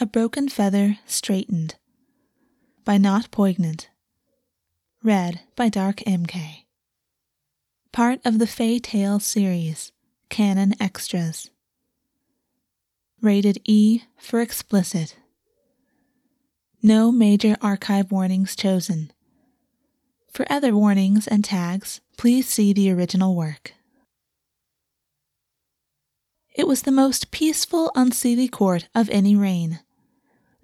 A Broken Feather Straightened by Not Poignant. Read by Dark MK. Part of the Fae Tale series, Canon Extras. Rated E for explicit. No major archive warnings chosen. For other warnings and tags, please see the original work. It was the most peaceful, unseelie court of any reign.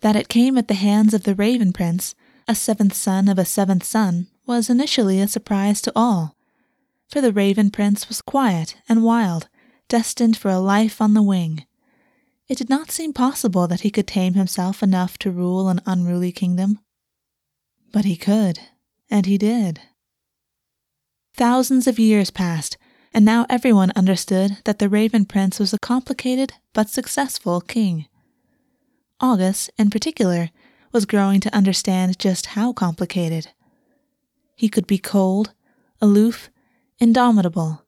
That it came at the hands of the Raven Prince, a seventh son of a seventh son, was initially a surprise to all. For the Raven Prince was quiet and wild, destined for a life on the wing. It did not seem possible that he could tame himself enough to rule an unruly kingdom. But he could, and he did. Thousands of years passed, and now everyone understood that the Raven Prince was a complicated but successful king. August, in particular, was growing to understand just how complicated. He could be cold, aloof, indomitable.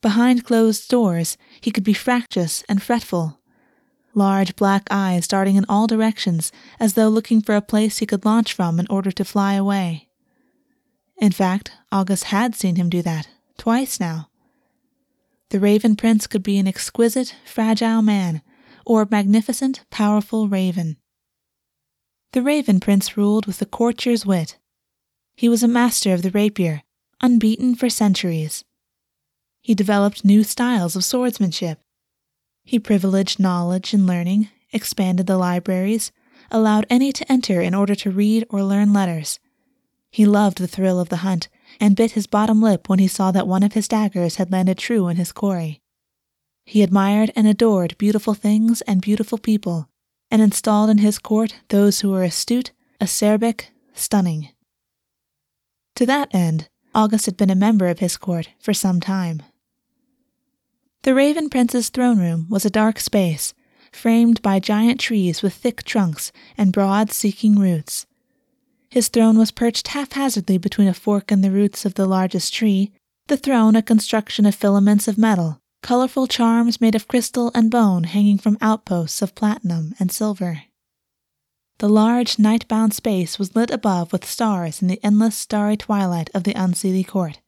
Behind closed doors, he could be fractious and fretful. Large black eyes darting in all directions as though looking for a place he could launch from in order to fly away. In fact, August had seen him do that, twice now. The Raven Prince could be an exquisite, fragile man or magnificent, powerful raven. The Raven Prince ruled with the courtier's wit. He was a master of the rapier, unbeaten for centuries. He developed new styles of swordsmanship. He privileged knowledge and learning, expanded the libraries, allowed any to enter in order to read or learn letters. He loved the thrill of the hunt and bit his bottom lip when he saw that one of his daggers had landed true in his quarry. He admired and adored beautiful things and beautiful people, and installed in his court those who were astute, acerbic, stunning. To that end, August had been a member of his court for some time. The Raven Prince's throne room was a dark space, framed by giant trees with thick trunks and broad, seeking roots. His throne was perched haphazardly between a fork and the roots of the largest tree, the throne a construction of filaments of metal, colorful charms made of crystal and bone hanging from outposts of platinum and silver. The large night bound space was lit above with stars in the endless starry twilight of the unseelie court.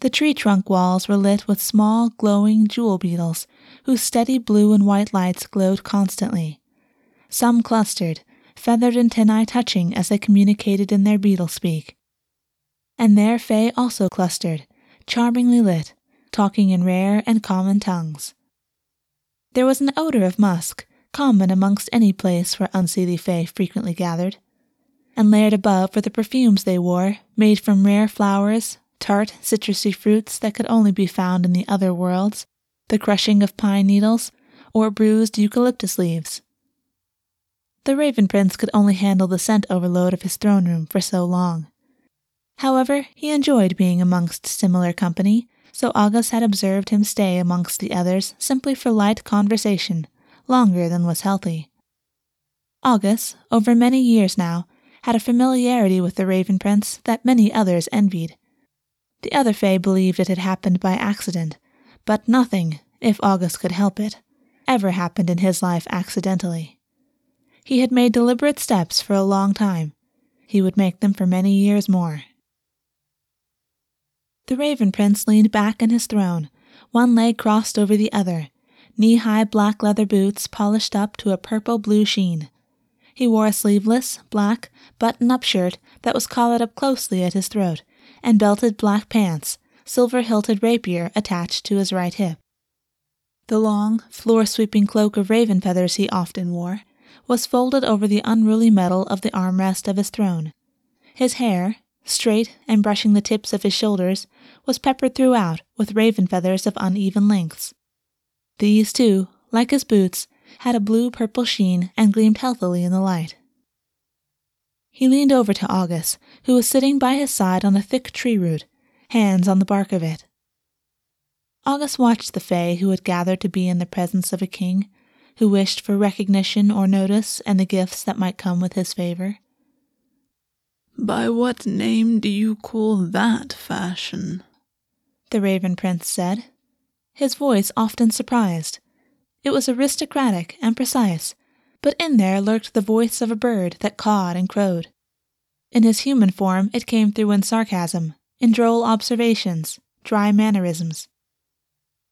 The tree trunk walls were lit with small, glowing jewel beetles, whose steady blue and white lights glowed constantly. Some clustered, feathered antennae touching as they communicated in their beetle speak. And there Fae also clustered, charmingly lit, talking in rare and common tongues. There was an odor of musk, common amongst any place where unseelie fae frequently gathered, and layered above were the perfumes they wore, made from rare flowers, tart, citrusy fruits that could only be found in the other worlds, the crushing of pine needles, or bruised eucalyptus leaves. The Raven Prince could only handle the scent overload of his throne room for so long. However, he enjoyed being amongst similar company so August had observed him stay amongst the others simply for light conversation, longer than was healthy. August, over many years now, had a familiarity with the Raven Prince that many others envied. The other Fae believed it had happened by accident, but nothing, if August could help it, ever happened in his life accidentally. He had made deliberate steps for a long time. He would make them for many years more. The Raven Prince leaned back in his throne, one leg crossed over the other, knee high black leather boots polished up to a purple blue sheen. He wore a sleeveless, black, button up shirt that was collared up closely at his throat, and belted black pants, silver hilted rapier attached to his right hip. The long, floor sweeping cloak of raven feathers he often wore was folded over the unruly metal of the armrest of his throne. His hair, straight and brushing the tips of his shoulders, was peppered throughout with raven feathers of uneven lengths. These, too, like his boots, had a blue purple sheen and gleamed healthily in the light. He leaned over to August, who was sitting by his side on a thick tree root, hands on the bark of it. August watched the Fae who had gathered to be in the presence of a king, who wished for recognition or notice and the gifts that might come with his favor. By what name do you call that fashion? The Raven Prince said, his voice often surprised. It was aristocratic and precise, but in there lurked the voice of a bird that cawed and crowed. In his human form, it came through in sarcasm, in droll observations, dry mannerisms.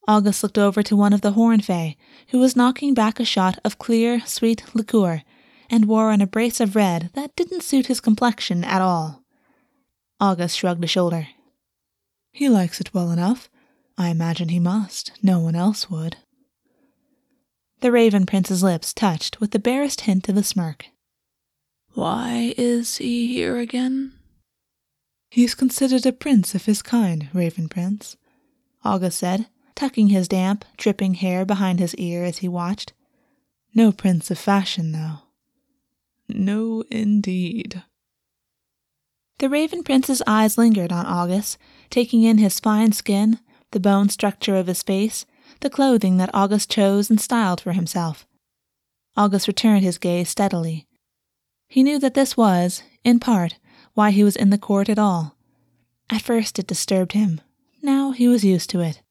August looked over to one of the horn fae, who was knocking back a shot of clear, sweet liqueur, and wore an abrasive of red that didn't suit his complexion at all. August shrugged a shoulder. He likes it well enough. I imagine he must. No one else would. The Raven Prince's lips touched with the barest hint of a smirk. Why is he here again? He's considered a prince of his kind, Raven Prince, August said, tucking his damp, dripping hair behind his ear as he watched. No prince of fashion, though. No, indeed. The Raven Prince's eyes lingered on August, taking in his fine skin, the bone structure of his face, the clothing that August chose and styled for himself. August returned his gaze steadily. He knew that this was, in part, why he was in the court at all. At first it disturbed him. Now he was used to it.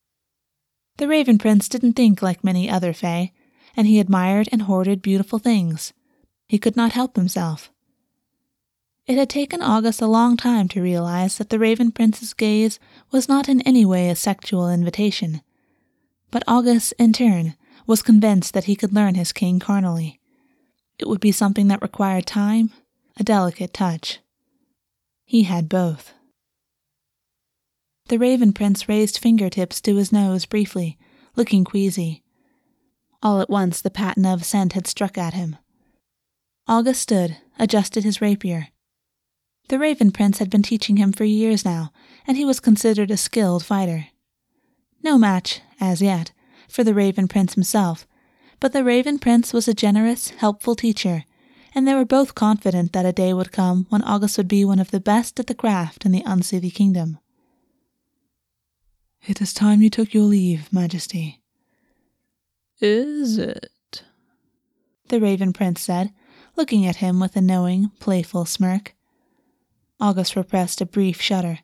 The Raven Prince didn't think like many other Fae, and he admired and hoarded beautiful things. He could not help himself. It had taken August a long time to realize that the Raven Prince's gaze was not in any way a sexual invitation. But August, in turn, was convinced that he could learn his king carnally. It would be something that required time, a delicate touch. He had both. The Raven Prince raised fingertips to his nose briefly, looking queasy. All at once the patina of scent had struck at him. August stood, adjusted his rapier. The Raven Prince had been teaching him for years now, and he was considered a skilled fighter. No match, as yet, for the Raven Prince himself, but the Raven Prince was a generous, helpful teacher, and they were both confident that a day would come when August would be one of the best at the craft in the Unseelie Kingdom. It is time you took your leave, Majesty. Is it? The Raven Prince said, looking at him with a knowing, playful smirk. August repressed a brief shudder.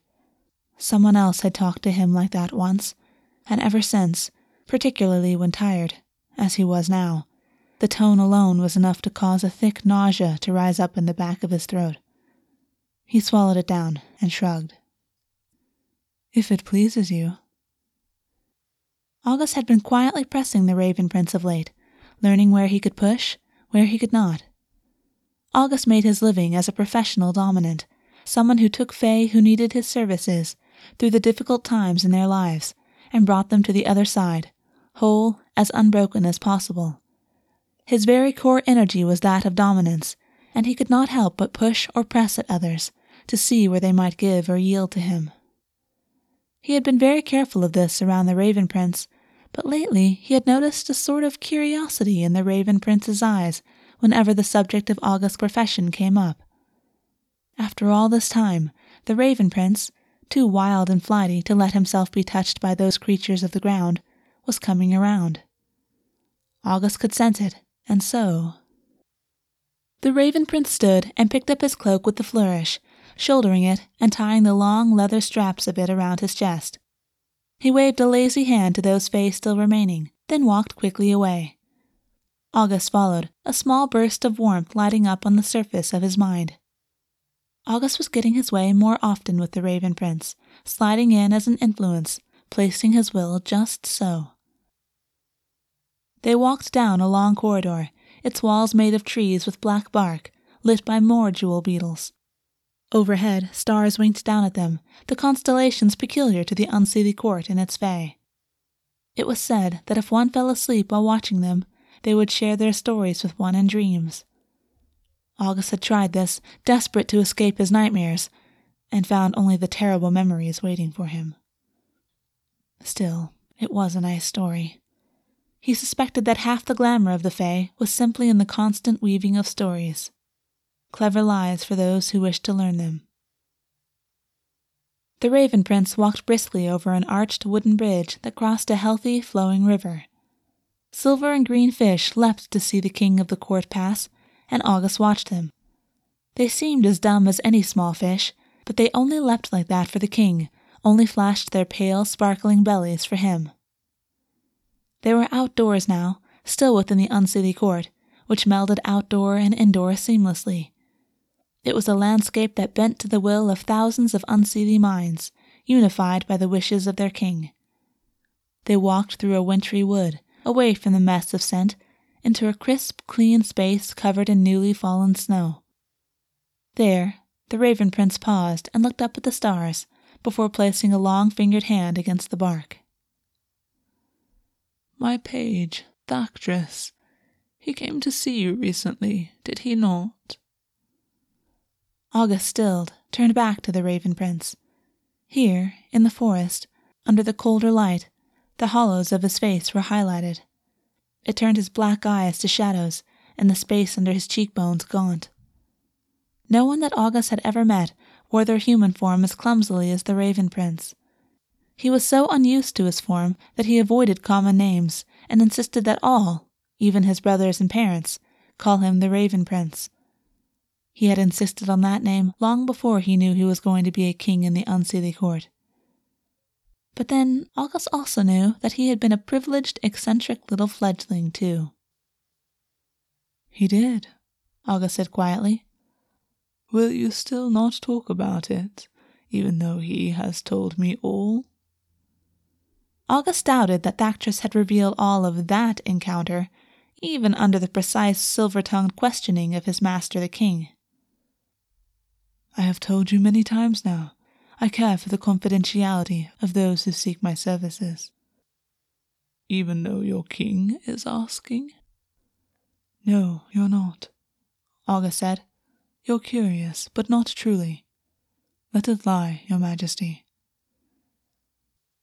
Someone else had talked to him like that once, and ever since, particularly when tired, as he was now, the tone alone was enough to cause a thick nausea to rise up in the back of his throat. He swallowed it down and shrugged. If it pleases you, August had been quietly pressing the Raven Prince of late, learning where he could push, where he could not. August made his living as a professional dominant, someone who took Fae who needed his services through the difficult times in their lives and brought them to the other side, whole, as unbroken as possible. His very core energy was that of dominance, and he could not help but push or press at others to see where they might give or yield to him. He had been very careful of this around the Raven Prince, but lately he had noticed a sort of curiosity in the Raven Prince's eyes whenever the subject of August's profession came up. After all this time, the Raven Prince, too wild and flighty to let himself be touched by those creatures of the ground, was coming around. August could sense it, and so. The Raven Prince stood and picked up his cloak with a flourish, shouldering it and tying the long leather straps of it around his chest. He waved a lazy hand to those Fae still remaining, then walked quickly away. August followed, a small burst of warmth lighting up on the surface of his mind. August was getting his way more often with the Raven Prince, sliding in as an influence, placing his will just so. They walked down a long corridor, its walls made of trees with black bark, lit by more jewel beetles. Overhead, stars winked down at them, the constellations peculiar to the Unseelie court and its fae. It was said that if one fell asleep while watching them, they would share their stories with one in dreams. August had tried this, desperate to escape his nightmares, and found only the terrible memories waiting for him. Still, it was a nice story. He suspected that half the glamour of the Fae was simply in the constant weaving of stories clever lies for those who wish to learn them. The Raven Prince walked briskly over an arched wooden bridge that crossed a healthy, flowing river. Silver and green fish leapt to see the king of the court pass, and August watched them. They seemed as dumb as any small fish, but they only leapt like that for the king, only flashed their pale, sparkling bellies for him. They were outdoors now, still within the Unseelie court, which melded outdoor and indoor seamlessly. It was a landscape that bent to the will of thousands of unseelie minds, unified by the wishes of their king. They walked through a wintry wood, away from the mess of scent, into a crisp, clean space covered in newly fallen snow. There, the Raven Prince paused and looked up at the stars before placing a long fingered hand against the bark. My page, Thactras, he came to see you recently, did he not? August stilled, turned back to the Raven Prince. Here, in the forest, under the colder light, the hollows of his face were highlighted. It turned his black eyes to shadows and the space under his cheekbones gaunt. No one that August had ever met wore their human form as clumsily as the Raven Prince. He was so unused to his form that he avoided common names and insisted that all, even his brothers and parents, call him the Raven Prince. He had insisted on that name long before he knew he was going to be a king in the Unseelie court. But then August also knew that he had been a privileged, eccentric little fledgling, too. He did, August said quietly. Will you still not talk about it, even though he has told me all? August doubted that Thactras had revealed all of that encounter, even under the precise silver tongued questioning of his master the king. I have told you many times now. I care for the confidentiality of those who seek my services. Even though your king is asking? No, you're not, August said. You're curious, but not truly. Let it lie, your majesty.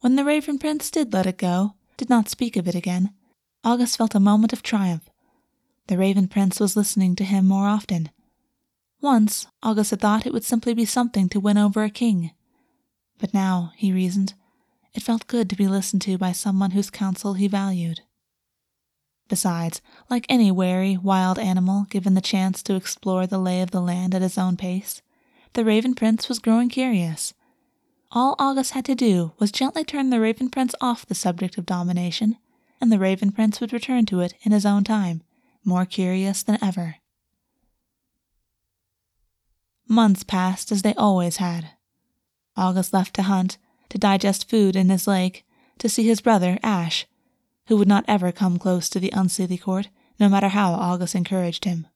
When the Raven Prince did let it go, did not speak of it again, August felt a moment of triumph. The Raven Prince was listening to him more often, once, August had thought it would simply be something to win over a king. But now, he reasoned, it felt good to be listened to by someone whose counsel he valued. Besides, like any wary, wild animal given the chance to explore the lay of the land at his own pace, the Raven Prince was growing curious. All August had to do was gently turn the Raven Prince off the subject of domination, and the Raven Prince would return to it in his own time, more curious than ever. Months passed as they always had. August left to hunt, to digest food in his lake, to see his brother, Ash, who would not ever come close to the Unseelie court, no matter how August encouraged him.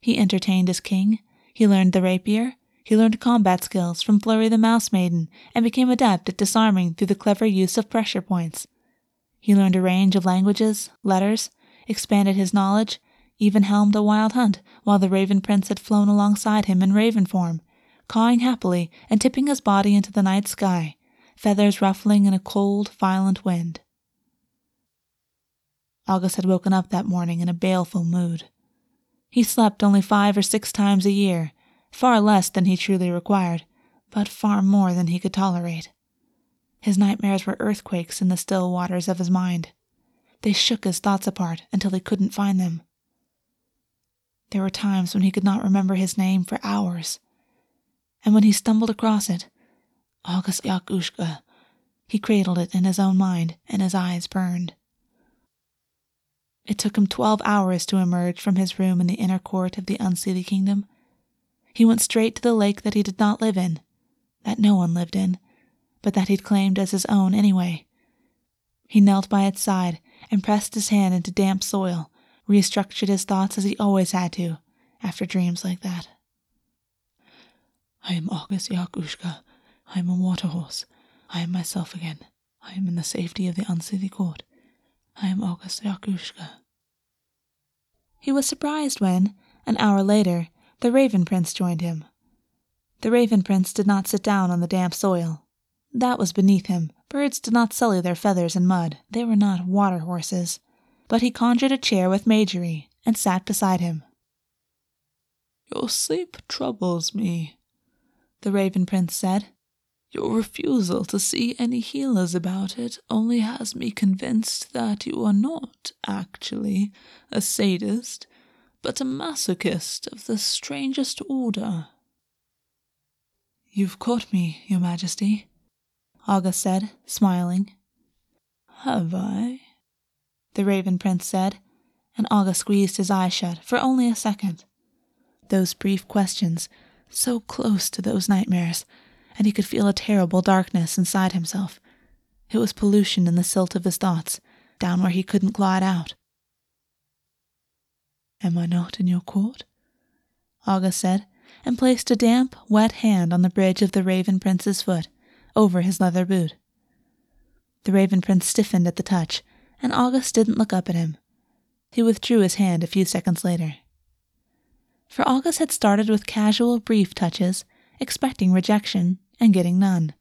He entertained his king, he learned the rapier, he learned combat skills from Flurry the Mouse Maiden, and became adept at disarming through the clever use of pressure points. He learned a range of languages, letters, expanded his knowledge, even helmed a wild hunt while the Raven Prince had flown alongside him in raven form, cawing happily and tipping his body into the night sky, feathers ruffling in a cold, violent wind. August had woken up that morning in a baleful mood. He slept only five or six times a year, far less than he truly required, but far more than he could tolerate. His nightmares were earthquakes in the still waters of his mind. They shook his thoughts apart until he couldn't find them. There were times when he could not remember his name for hours. And when he stumbled across it, August Yakushka, he cradled it in his own mind and his eyes burned. It took him twelve hours to emerge from his room in the inner court of the Unseelie Kingdom. He went straight to the lake that he did not live in, that no one lived in, but that he'd claimed as his own anyway. He knelt by its side and pressed his hand into damp soil restructured his thoughts as he always had to after dreams like that. I am August Yakushka. I am a water horse. I am myself again. I am in the safety of the Unseelie court. I am August Yakushka. He was surprised when, an hour later, the Raven Prince joined him. The Raven Prince did not sit down on the damp soil. That was beneath him. Birds did not sully their feathers in mud. They were not water horses but he conjured a chair with Majory and sat beside him. Your sleep troubles me, the Raven Prince said. Your refusal to see any healers about it only has me convinced that you are not actually a sadist, but a masochist of the strangest order. You've caught me, Your Majesty, August said, smiling. Have I? the Raven Prince said, and August squeezed his eyes shut for only a second. Those brief questions, so close to those nightmares, and he could feel a terrible darkness inside himself. It was pollution in the silt of his thoughts, down where he couldn't it out. Am I not in your court? August said, and placed a damp, wet hand on the bridge of the Raven Prince's foot, over his leather boot. The Raven Prince stiffened at the touch, and August didn't look up at him. He withdrew his hand a few seconds later. For August had started with casual, brief touches, expecting rejection, and getting none.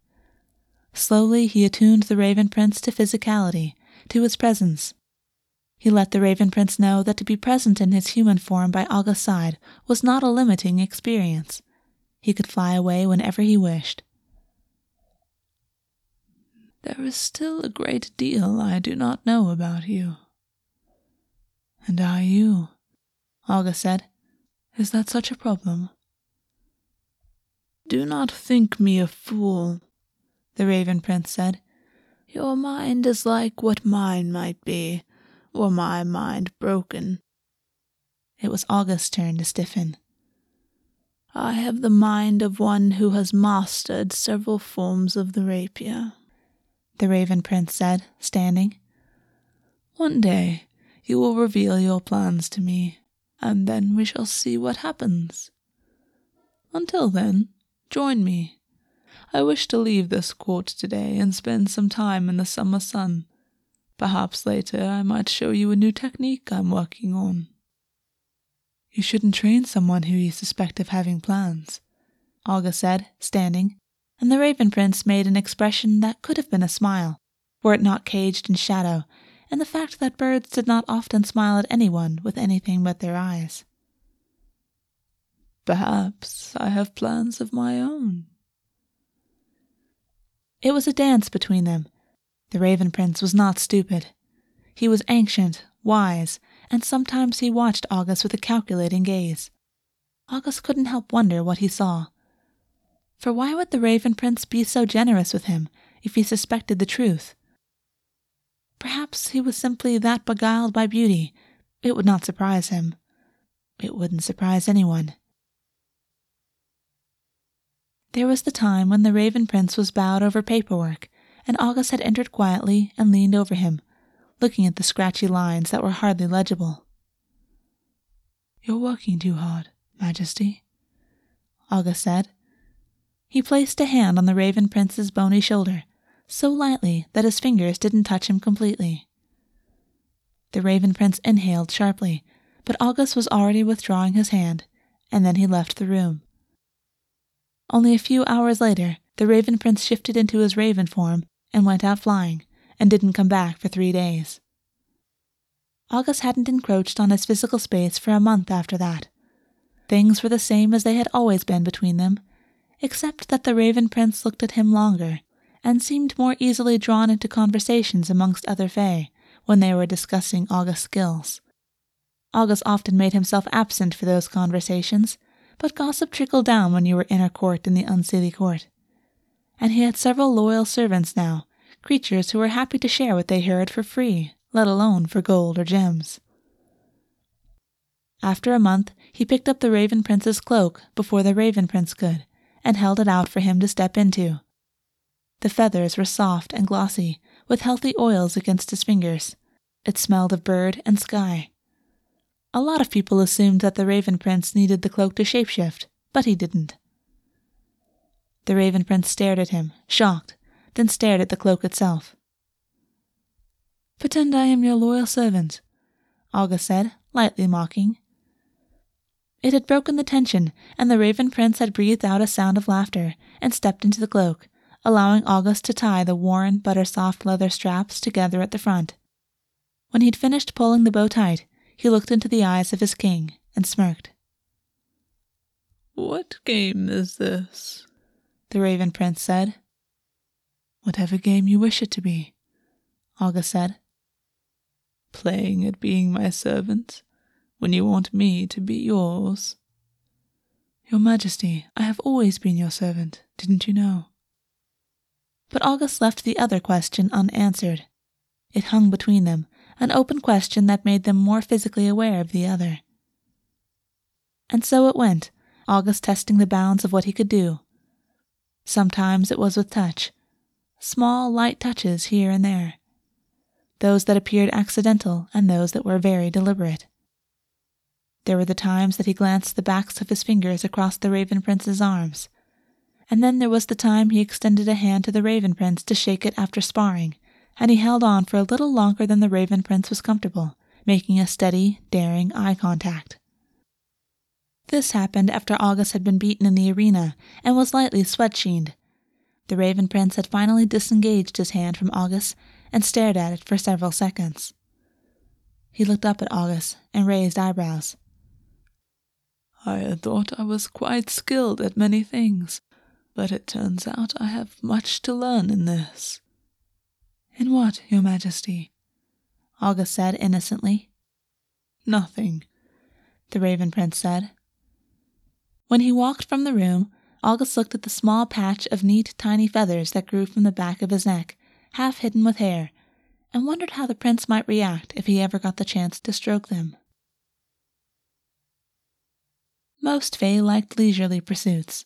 Slowly he attuned the Raven Prince to physicality, to his presence, he let the Raven Prince know that to be present in his human form by August's side was not a limiting experience. He could fly away whenever he wished. There is still a great deal I do not know about you. And I you, August said. Is that such a problem? Do not think me a fool, the Raven Prince said. Your mind is like what mine might be were my mind broken. It was August's turn to stiffen. I have the mind of one who has mastered several forms of the rapier, the Raven Prince said, standing. One day you will reveal your plans to me, and then we shall see what happens. Until then, join me. I wish to leave this court today and spend some time in the summer sun. Perhaps later I might show you a new technique I'm working on. You shouldn't train someone who you suspect of having plans, August said, standing, and the Raven Prince made an expression that could have been a smile, were it not caged in shadow, and the fact that birds did not often smile at anyone with anything but their eyes. Perhaps I have plans of my own. It was a dance between them, the Raven Prince was not stupid. He was ancient, wise, and sometimes he watched August with a calculating gaze. August couldn't help wonder what he saw. For why would the Raven Prince be so generous with him if he suspected the truth? Perhaps he was simply that beguiled by beauty. It would not surprise him. It wouldn't surprise anyone. There was the time when the Raven Prince was bowed over paperwork and August had entered quietly and leaned over him, looking at the scratchy lines that were hardly legible. You're working too hard, Majesty, August said. He placed a hand on the Raven Prince's bony shoulder, so lightly that his fingers didn't touch him completely. The Raven Prince inhaled sharply, but August was already withdrawing his hand, and then he left the room. Only a few hours later, the Raven Prince shifted into his raven form and went out flying, and didn't come back for three days. August hadn't encroached on his physical space for a month after that. Things were the same as they had always been between them, except that the Raven Prince looked at him longer and seemed more easily drawn into conversations amongst other Fae when they were discussing August's skills. August often made himself absent for those conversations, but gossip trickled down when you were inner court in the Unseelie Court and he had several loyal servants now, creatures who were happy to share what they heard for free, let alone for gold or gems. After a month, he picked up the Raven Prince's cloak before the Raven Prince could, and held it out for him to step into. The feathers were soft and glossy, with healthy oils against his fingers. It smelled of bird and sky. A lot of people assumed that the Raven Prince needed the cloak to shapeshift, but he didn't. The Raven Prince stared at him, shocked, then stared at the cloak itself. Pretend I am your loyal servant, August said, lightly mocking. It had broken the tension, and the Raven Prince had breathed out a sound of laughter and stepped into the cloak, allowing August to tie the worn, butter soft leather straps together at the front. When he'd finished pulling the bow tight, he looked into the eyes of his king and smirked. What game is this? the Raven Prince said. Whatever game you wish it to be, August said. Playing at being my servant when you want me to be yours. Your Majesty, I have always been your servant, didn't you know? But August left the other question unanswered. It hung between them, an open question that made them more physically aware of the other. And so it went, August testing the bounds of what he could do. Sometimes it was with touch, small, light touches here and there, those that appeared accidental and those that were very deliberate. There were the times that he glanced the backs of his fingers across the Raven Prince's arms, and then there was the time he extended a hand to the Raven Prince to shake it after sparring, and he held on for a little longer than the Raven Prince was comfortable, making a steady, daring eye contact. This happened after August had been beaten in the arena and was lightly sweat sheened. The Raven Prince had finally disengaged his hand from August and stared at it for several seconds. He looked up at August and raised eyebrows. I thought I was quite skilled at many things, but it turns out I have much to learn in this. In what, Your Majesty? August said innocently. Nothing, the Raven Prince said. When he walked from the room, August looked at the small patch of neat, tiny feathers that grew from the back of his neck, half hidden with hair, and wondered how the prince might react if he ever got the chance to stroke them. Most Fae liked leisurely pursuits.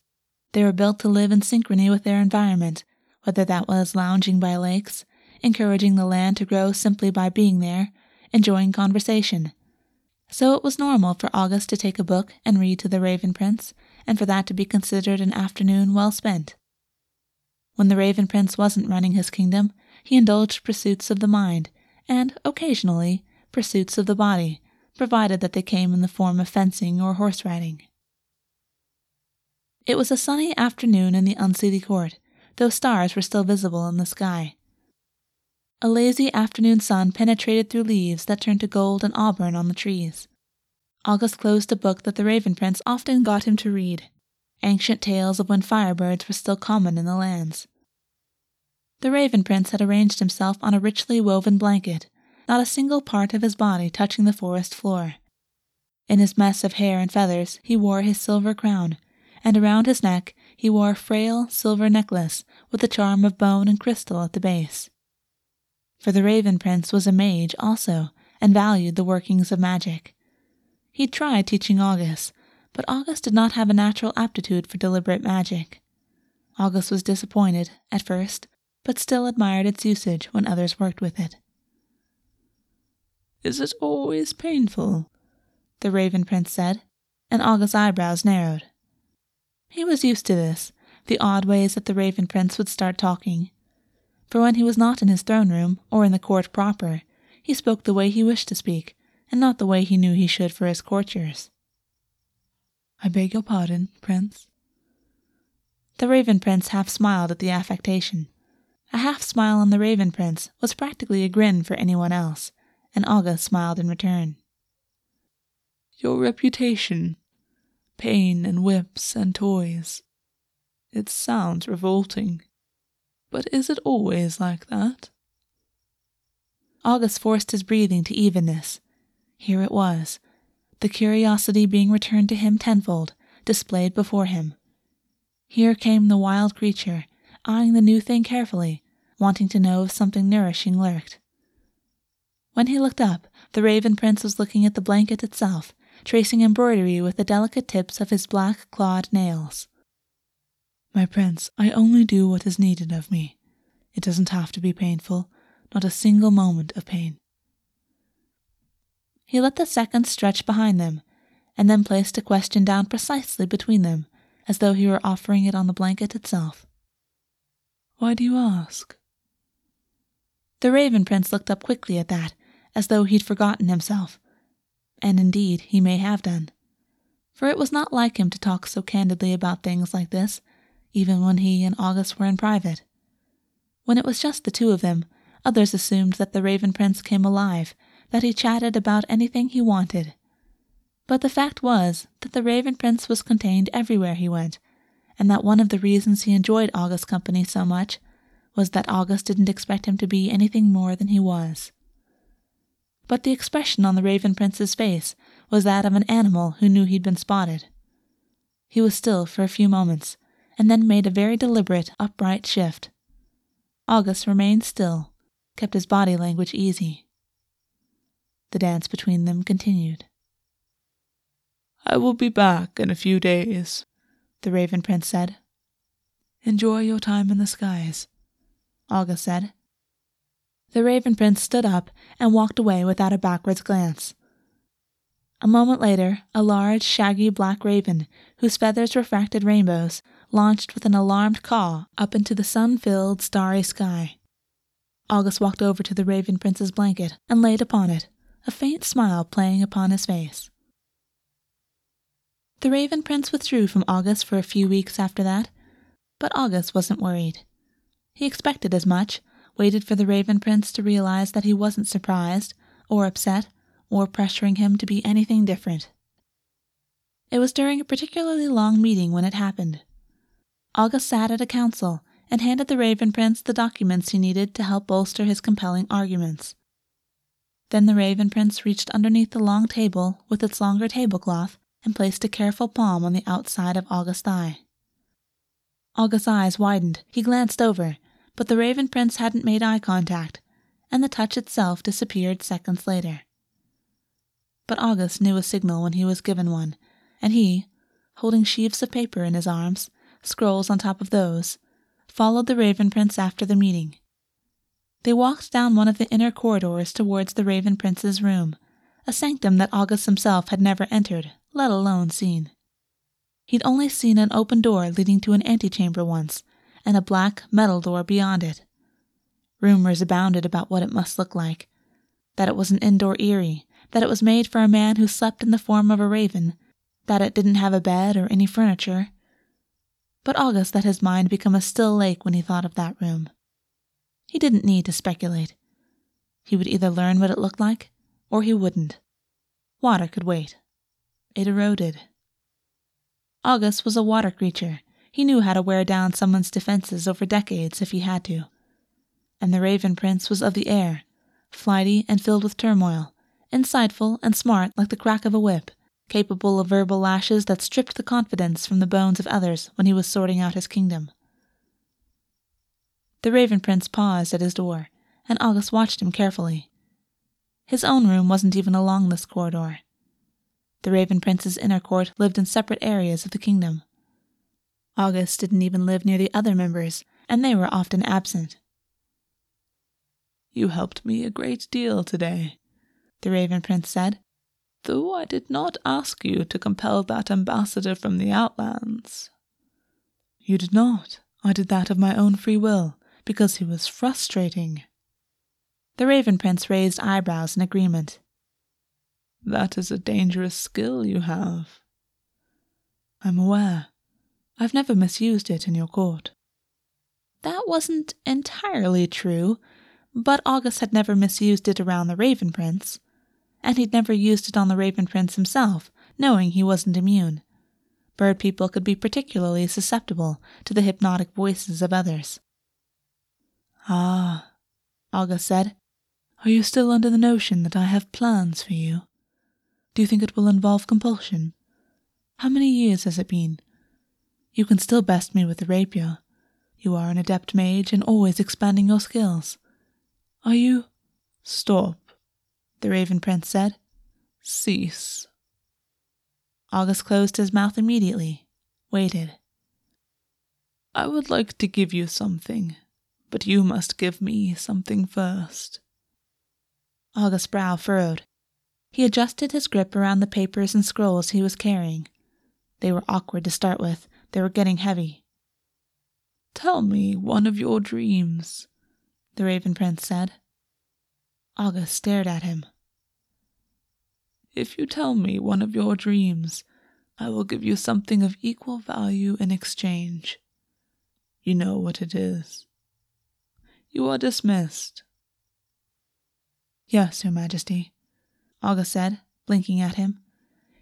They were built to live in synchrony with their environment, whether that was lounging by lakes, encouraging the land to grow simply by being there, enjoying conversation, so it was normal for August to take a book and read to the Raven Prince, and for that to be considered an afternoon well spent. When the Raven Prince wasn't running his kingdom, he indulged pursuits of the mind, and, occasionally, pursuits of the body, provided that they came in the form of fencing or horse riding. It was a sunny afternoon in the Unseelie court, though stars were still visible in the sky. A lazy afternoon sun penetrated through leaves that turned to gold and auburn on the trees. August closed a book that the Raven Prince often got him to read ancient tales of when firebirds were still common in the lands. The Raven Prince had arranged himself on a richly woven blanket, not a single part of his body touching the forest floor. In his mess of hair and feathers, he wore his silver crown, and around his neck he wore a frail silver necklace with a charm of bone and crystal at the base for the Raven Prince was a mage also, and valued the workings of magic. He'd tried teaching August, but August did not have a natural aptitude for deliberate magic. August was disappointed, at first, but still admired its usage when others worked with it. Is it always painful? The Raven Prince said, and August's eyebrows narrowed. He was used to this, the odd ways that the Raven Prince would start talking, for when he was not in his throne room or in the court proper, he spoke the way he wished to speak, and not the way he knew he should for his courtiers. I beg your pardon, Prince. The Raven Prince half smiled at the affectation. A half smile on the Raven Prince was practically a grin for anyone else, and August smiled in return. Your reputation, pain and whips and toys. It sounds revolting. But is it always like that? August forced his breathing to evenness. Here it was, the curiosity being returned to him tenfold, displayed before him. Here came the wild creature, eyeing the new thing carefully, wanting to know if something nourishing lurked. When he looked up, the Raven Prince was looking at the blanket itself, tracing embroidery with the delicate tips of his black clawed nails. My prince, I only do what is needed of me. It doesn't have to be painful, not a single moment of pain. He let the seconds stretch behind them, and then placed a question down precisely between them, as though he were offering it on the blanket itself. Why do you ask? The Raven Prince looked up quickly at that, as though he'd forgotten himself. And indeed, he may have done. For it was not like him to talk so candidly about things like this, even when he and August were in private. When it was just the two of them, others assumed that the Raven Prince came alive, that he chatted about anything he wanted. But the fact was that the Raven Prince was contained everywhere he went, and that one of the reasons he enjoyed August's company so much was that August didn't expect him to be anything more than he was. But the expression on the Raven Prince's face was that of an animal who knew he'd been spotted. He was still for a few moments, and then made a very deliberate, upright shift. August remained still, kept his body language easy. The dance between them continued. I will be back in a few days, the Raven Prince said. Enjoy your time in the skies, August said. The Raven Prince stood up and walked away without a backwards glance. A moment later, a large, shaggy black raven, whose feathers refracted rainbows, launched with an alarmed caw up into the sun filled, starry sky. August walked over to the Raven Prince's blanket and laid upon it, a faint smile playing upon his face. The Raven Prince withdrew from August for a few weeks after that, but August wasn't worried. He expected as much, waited for the Raven Prince to realize that he wasn't surprised, or upset, or pressuring him to be anything different. It was during a particularly long meeting when it happened. August sat at a council and handed the Raven Prince the documents he needed to help bolster his compelling arguments. Then the Raven Prince reached underneath the long table with its longer tablecloth and placed a careful palm on the outside of August's thigh. August's eyes widened. He glanced over, but the Raven Prince hadn't made eye contact, and the touch itself disappeared seconds later. But August knew a signal when he was given one, and he, holding sheaves of paper in his arms, scrolls on top of those, followed the Raven Prince after the meeting. They walked down one of the inner corridors towards the Raven Prince's room, a sanctum that August himself had never entered, let alone seen. He'd only seen an open door leading to an antechamber once, and a black metal door beyond it. Rumors abounded about what it must look like that it was an indoor eyrie, that it was made for a man who slept in the form of a raven, that it didn't have a bed or any furniture, but August let his mind become a still lake when he thought of that room. He didn't need to speculate. He would either learn what it looked like, or he wouldn't. Water could wait. It eroded. August was a water creature. He knew how to wear down someone's defenses over decades if he had to. And the Raven Prince was of the air, flighty and filled with turmoil, insightful and smart like the crack of a whip, capable of verbal lashes that stripped the confidence from the bones of others when he was sorting out his kingdom. The Raven Prince paused at his door, and August watched him carefully. His own room wasn't even along this corridor. The Raven Prince's inner court lived in separate areas of the kingdom. August didn't even live near the other members, and they were often absent. You helped me a great deal today, the Raven Prince said, though I did not ask you to compel that ambassador from the Outlands. You did not. I did that of my own free will, because he was frustrating. The Raven Prince raised eyebrows in agreement. That is a dangerous skill you have. I'm aware. I've never misused it in your court. That wasn't entirely true, but August had never misused it around the Raven Prince and he'd never used it on the Raven Prince himself, knowing he wasn't immune. Bird people could be particularly susceptible to the hypnotic voices of others. Ah, August said, are you still under the notion that I have plans for you? Do you think it will involve compulsion? How many years has it been? You can still best me with the rapier. You are an adept mage and always expanding your skills. Are you? Stop, the Raven Prince said. Cease. August closed his mouth immediately, waited. I would like to give you something, but you must give me something first. August's brow furrowed. He adjusted his grip around the papers and scrolls he was carrying. They were awkward to start with, they were getting heavy. Tell me one of your dreams, the Raven Prince said. August stared at him. If you tell me one of your dreams, I will give you something of equal value in exchange. You know what it is. You are dismissed. Yes, Your Majesty, August said, blinking at him.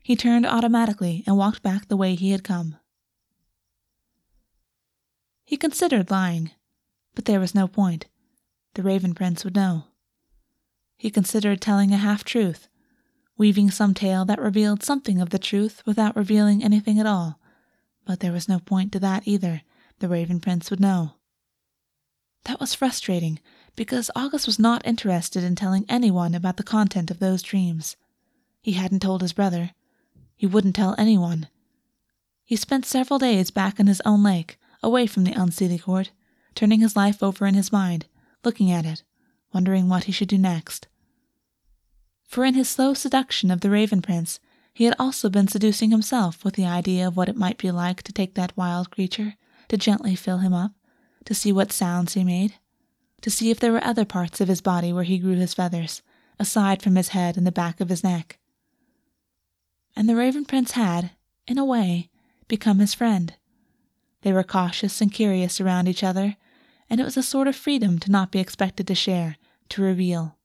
He turned automatically and walked back the way he had come. He considered lying, but there was no point. The Raven Prince would know. He considered telling a half truth, weaving some tale that revealed something of the truth without revealing anything at all. But there was no point to that either. The Raven Prince would know. That was frustrating, because August was not interested in telling anyone about the content of those dreams. He hadn't told his brother. He wouldn't tell anyone. He spent several days back in his own lake, away from the Unseelie Court, turning his life over in his mind, looking at it, wondering what he should do next. For in his slow seduction of the Raven Prince, he had also been seducing himself with the idea of what it might be like to take that wild creature, to gently fill him up, to see what sounds he made, to see if there were other parts of his body where he grew his feathers, aside from his head and the back of his neck. And the Raven Prince had, in a way, become his friend. They were cautious and curious around each other, and it was a sort of freedom to not be expected to share, to reveal.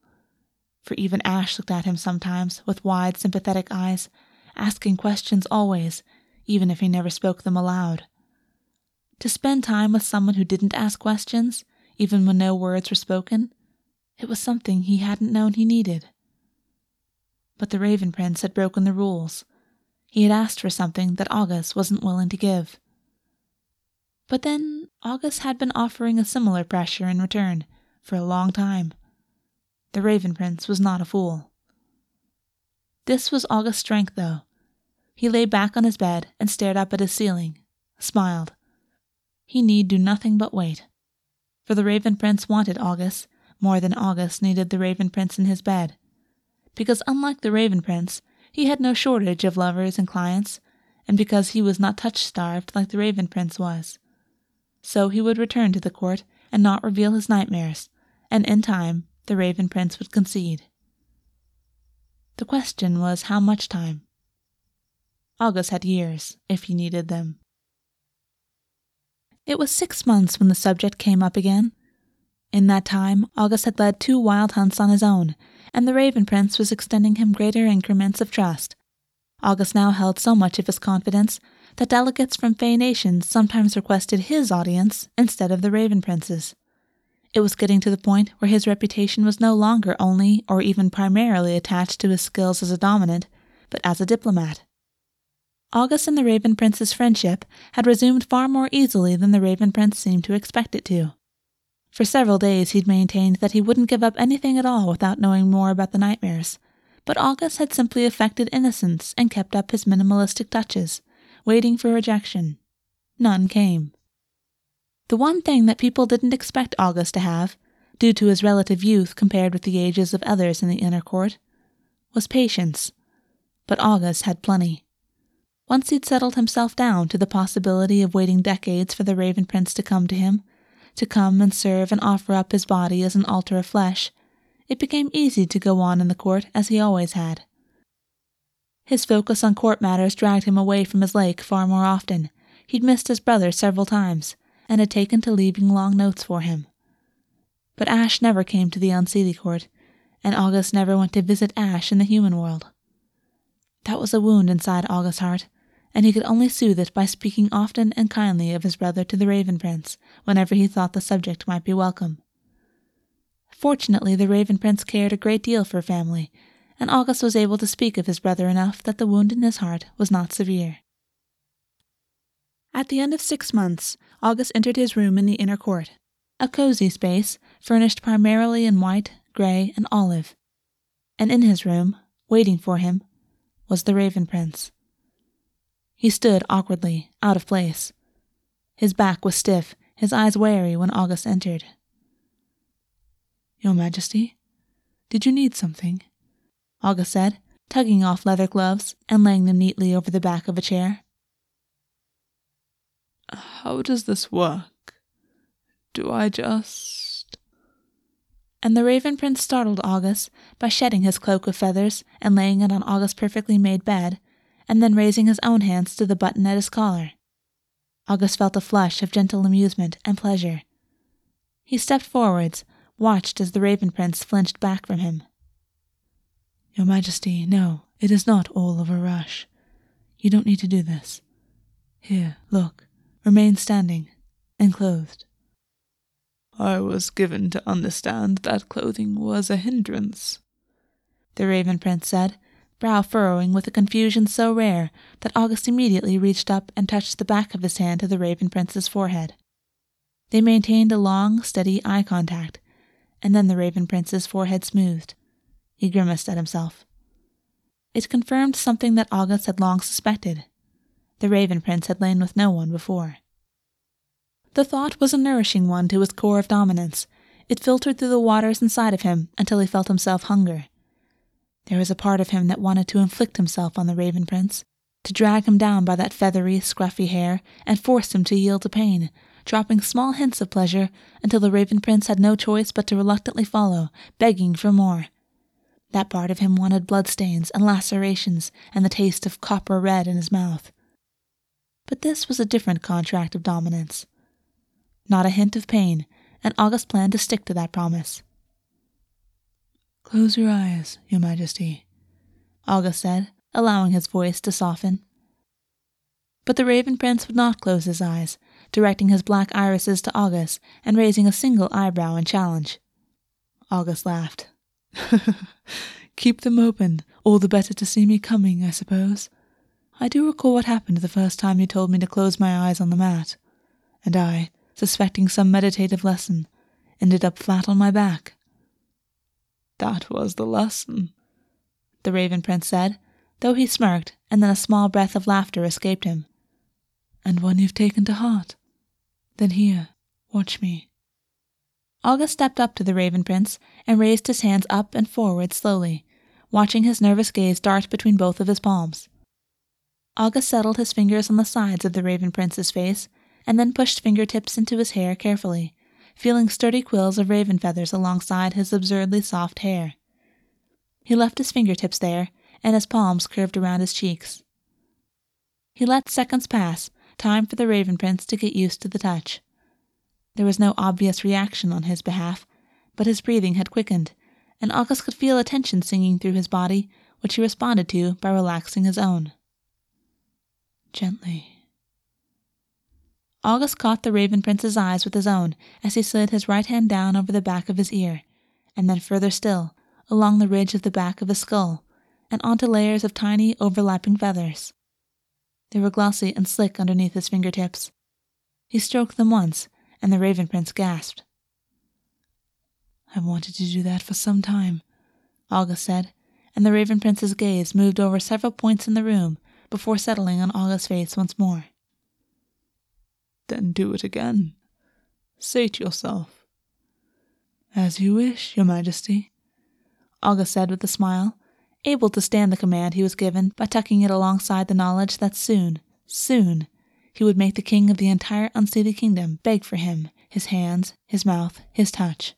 For even Ash looked at him sometimes with wide, sympathetic eyes, asking questions always, even if he never spoke them aloud. To spend time with someone who didn't ask questions, even when no words were spoken, it was something he hadn't known he needed. But the Raven Prince had broken the rules. He had asked for something that August wasn't willing to give. But then August had been offering a similar pressure in return for a long time. The Raven Prince was not a fool. This was August's strength, though. He lay back on his bed and stared up at his ceiling, smiled. He need do nothing but wait. For the Raven Prince wanted August more than August needed the Raven Prince in his bed. Because unlike the Raven Prince, he had no shortage of lovers and clients, and because he was not touch starved like the Raven Prince was. So he would return to the court and not reveal his nightmares, and in time the Raven Prince would concede. The question was how much time? August had years, if he needed them. It was six months when the subject came up again. In that time, August had led two wild hunts on his own, and the Raven Prince was extending him greater increments of trust. August now held so much of his confidence that delegates from Fae nations sometimes requested his audience instead of the Raven Prince's. It was getting to the point where his reputation was no longer only or even primarily attached to his skills as a dominant, but as a diplomat. August and the Raven Prince's friendship had resumed far more easily than the Raven Prince seemed to expect it to. For several days he'd maintained that he wouldn't give up anything at all without knowing more about the nightmares, but August had simply affected innocence and kept up his minimalistic touches, waiting for rejection. None came. The one thing that people didn't expect August to have, due to his relative youth compared with the ages of others in the inner court, was patience. But August had plenty. Once he'd settled himself down to the possibility of waiting decades for the Raven Prince to come to him, to come and serve and offer up his body as an altar of flesh, it became easy to go on in the court as he always had. His focus on court matters dragged him away from his lake far more often. He'd missed his brother several times, and had taken to leaving long notes for him. But Ash never came to the Unseelie Court, and August never went to visit Ash in the human world. That was a wound inside August's heart, and he could only soothe it by speaking often and kindly of his brother to the Raven Prince whenever he thought the subject might be welcome. Fortunately, the Raven Prince cared a great deal for family, and August was able to speak of his brother enough that the wound in his heart was not severe. At the end of six months, August entered his room in the inner court, a cozy space furnished primarily in white, gray, and olive. And in his room, waiting for him, was the Raven Prince. He stood awkwardly, out of place. His back was stiff, his eyes wary when August entered. Your Majesty, did you need something? August said, tugging off leather gloves and laying them neatly over the back of a chair. How does this work? Do I just. And the Raven Prince startled August by shedding his cloak of feathers and laying it on August's perfectly made bed, and then raising his own hands to the button at his collar. August felt a flush of gentle amusement and pleasure. He stepped forwards, watched as the Raven Prince flinched back from him. Your Majesty, no, it is not all of a rush. You don't need to do this. Here, look Remain standing and clothed. I was given to understand that clothing was a hindrance, the Raven Prince said, brow furrowing with a confusion so rare that August immediately reached up and touched the back of his hand to the Raven Prince's forehead. They maintained a long, steady eye contact, and then the Raven Prince's forehead smoothed. He grimaced at himself. It confirmed something that August had long suspected. The Raven Prince had lain with no one before. The thought was a nourishing one to his core of dominance. It filtered through the waters inside of him until he felt himself hunger. There was a part of him that wanted to inflict himself on the Raven Prince, to drag him down by that feathery, scruffy hair and force him to yield to pain, dropping small hints of pleasure until the Raven Prince had no choice but to reluctantly follow, begging for more. That part of him wanted bloodstains and lacerations and the taste of copper red in his mouth. But this was a different contract of dominance. Not a hint of pain, and August planned to stick to that promise. Close your eyes, Your Majesty, August said, allowing his voice to soften. But the Raven Prince would not close his eyes, directing his black irises to August and raising a single eyebrow in challenge. August laughed. Keep them open, all the better to see me coming, I suppose. I do recall what happened the first time you told me to close my eyes on the mat, and I, suspecting some meditative lesson, ended up flat on my back. That was the lesson, the Raven Prince said, though he smirked, and then a small breath of laughter escaped him. And one you've taken to heart. Then here, watch me. August stepped up to the Raven Prince and raised his hands up and forward slowly, watching his nervous gaze dart between both of his palms. August settled his fingers on the sides of the Raven Prince's face and then pushed fingertips into his hair carefully, feeling sturdy quills of raven feathers alongside his absurdly soft hair. He left his fingertips there, and his palms curved around his cheeks. He let seconds pass, time for the Raven Prince to get used to the touch. There was no obvious reaction on his behalf, but his breathing had quickened, and August could feel a tension singing through his body, which he responded to by relaxing his own. Gently. August caught the Raven Prince's eyes with his own as he slid his right hand down over the back of his ear, and then further still, along the ridge of the back of his skull, and onto layers of tiny overlapping feathers. They were glossy and slick underneath his fingertips. He stroked them once, and the Raven Prince gasped. I've wanted to do that for some time, August said, and the Raven Prince's gaze moved over several points in the room before settling on August's face once more. Then do it again. Sate yourself. As you wish, Your Majesty, August said with a smile, able to stand the command he was given by tucking it alongside the knowledge that soon, soon, he would make the king of the entire Unseelie kingdom beg for him, his hands, his mouth, his touch.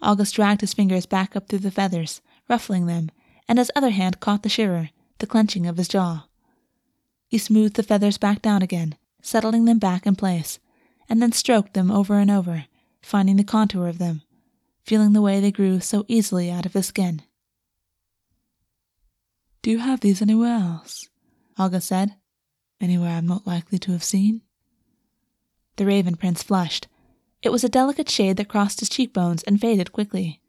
August dragged his fingers back up through the feathers, ruffling them, and his other hand caught the shiver, the clenching of his jaw. He smoothed the feathers back down again, settling them back in place, and then stroked them over and over, finding the contour of them, feeling the way they grew so easily out of his skin. Do you have these anywhere else? August said, Anywhere I'm not likely to have seen? The Raven Prince flushed. It was a delicate shade that crossed his cheekbones and faded quickly.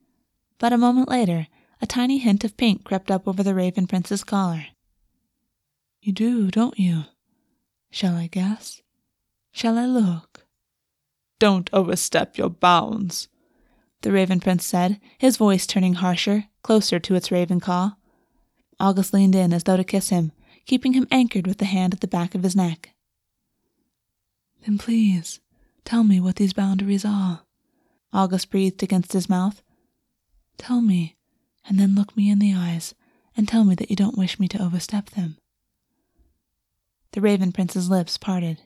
But a moment later, a tiny hint of pink crept up over the Raven Prince's collar. You do, don't you? Shall I guess? Shall I look? Don't overstep your bounds, the Raven Prince said, his voice turning harsher, closer to its raven call. August leaned in as though to kiss him, keeping him anchored with the hand at the back of his neck. Then please, tell me what these boundaries are. August breathed against his mouth. Tell me, and then look me in the eyes and tell me that you don't wish me to overstep them. The Raven Prince's lips parted.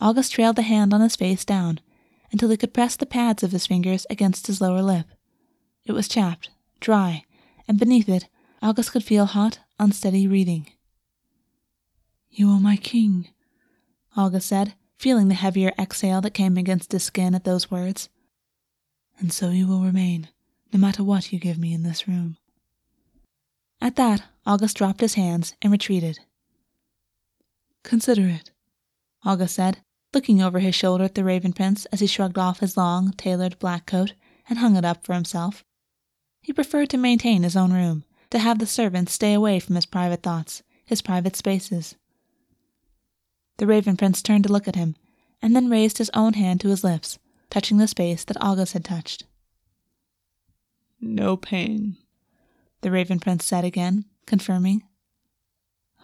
August trailed the hand on his face down until he could press the pads of his fingers against his lower lip. It was chapped, dry, and beneath it, August could feel hot, unsteady breathing. You are my king, August said, feeling the heavier exhale that came against his skin at those words. And so you will remain, no matter what you give me in this room. At that, August dropped his hands and retreated. Consider it, August said, looking over his shoulder at the Raven Prince as he shrugged off his long, tailored black coat and hung it up for himself. He preferred to maintain his own room, to have the servants stay away from his private thoughts, his private spaces. The Raven Prince turned to look at him, and then raised his own hand to his lips, touching the space that August had touched. No pain, the Raven Prince said again, confirming.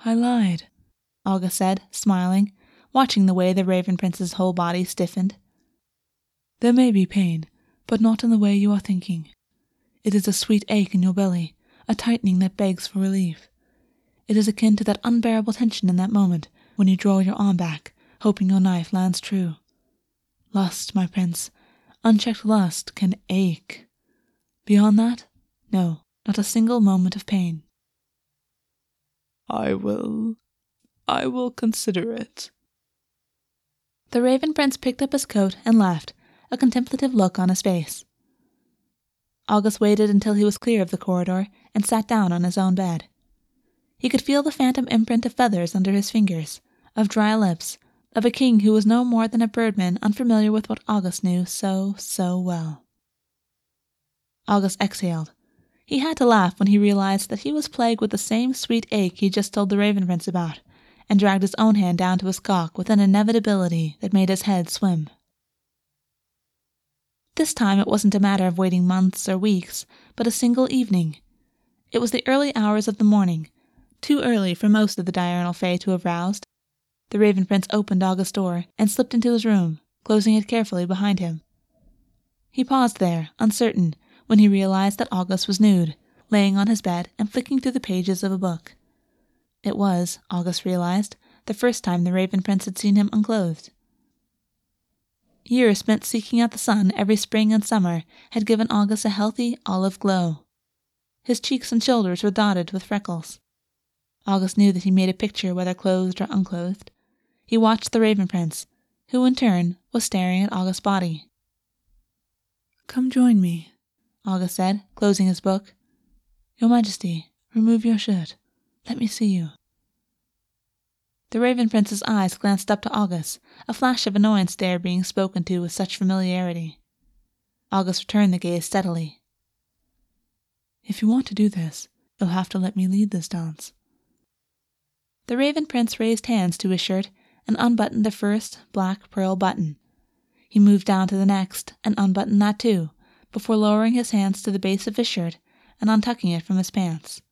I lied, August said, smiling, watching the way the Raven Prince's whole body stiffened. There may be pain, but not in the way you are thinking. It is a sweet ache in your belly, a tightening that begs for relief. It is akin to that unbearable tension in that moment when you draw your arm back, hoping your knife lands true. Lust, my prince, unchecked lust can ache. Beyond that, no, not a single moment of pain. I will. I will consider it. The Raven Prince picked up his coat and laughed, a contemplative look on his face. August waited until he was clear of the corridor and sat down on his own bed. He could feel the phantom imprint of feathers under his fingers, of dry lips, of a king who was no more than a birdman unfamiliar with what August knew so, so well. August exhaled. He had to laugh when he realized that he was plagued with the same sweet ache he just told the Raven Prince about, and dragged his own hand down to his cock with an inevitability that made his head swim. This time it wasn't a matter of waiting months or weeks, but a single evening. It was the early hours of the morning, too early for most of the diurnal fae to have roused. The Raven Prince opened August's door and slipped into his room, closing it carefully behind him. He paused there, uncertain, when he realized that August was nude, laying on his bed and flicking through the pages of a book. It was, August realized, the first time the Raven Prince had seen him unclothed. Years spent seeking out the sun every spring and summer had given August a healthy olive glow. His cheeks and shoulders were dotted with freckles. August knew that he made a picture whether clothed or unclothed. He watched the Raven Prince, who in turn was staring at August's body. Come join me, August said, closing his book. Your Majesty, remove your shirt. Let me see you. The Raven Prince's eyes glanced up to August, a flash of annoyance there being spoken to with such familiarity. August returned the gaze steadily. If you want to do this, you'll have to let me lead this dance. The Raven Prince raised hands to his shirt and unbuttoned the first black pearl button. He moved down to the next and unbuttoned that too, before lowering his hands to the base of his shirt and untucking it from his pants.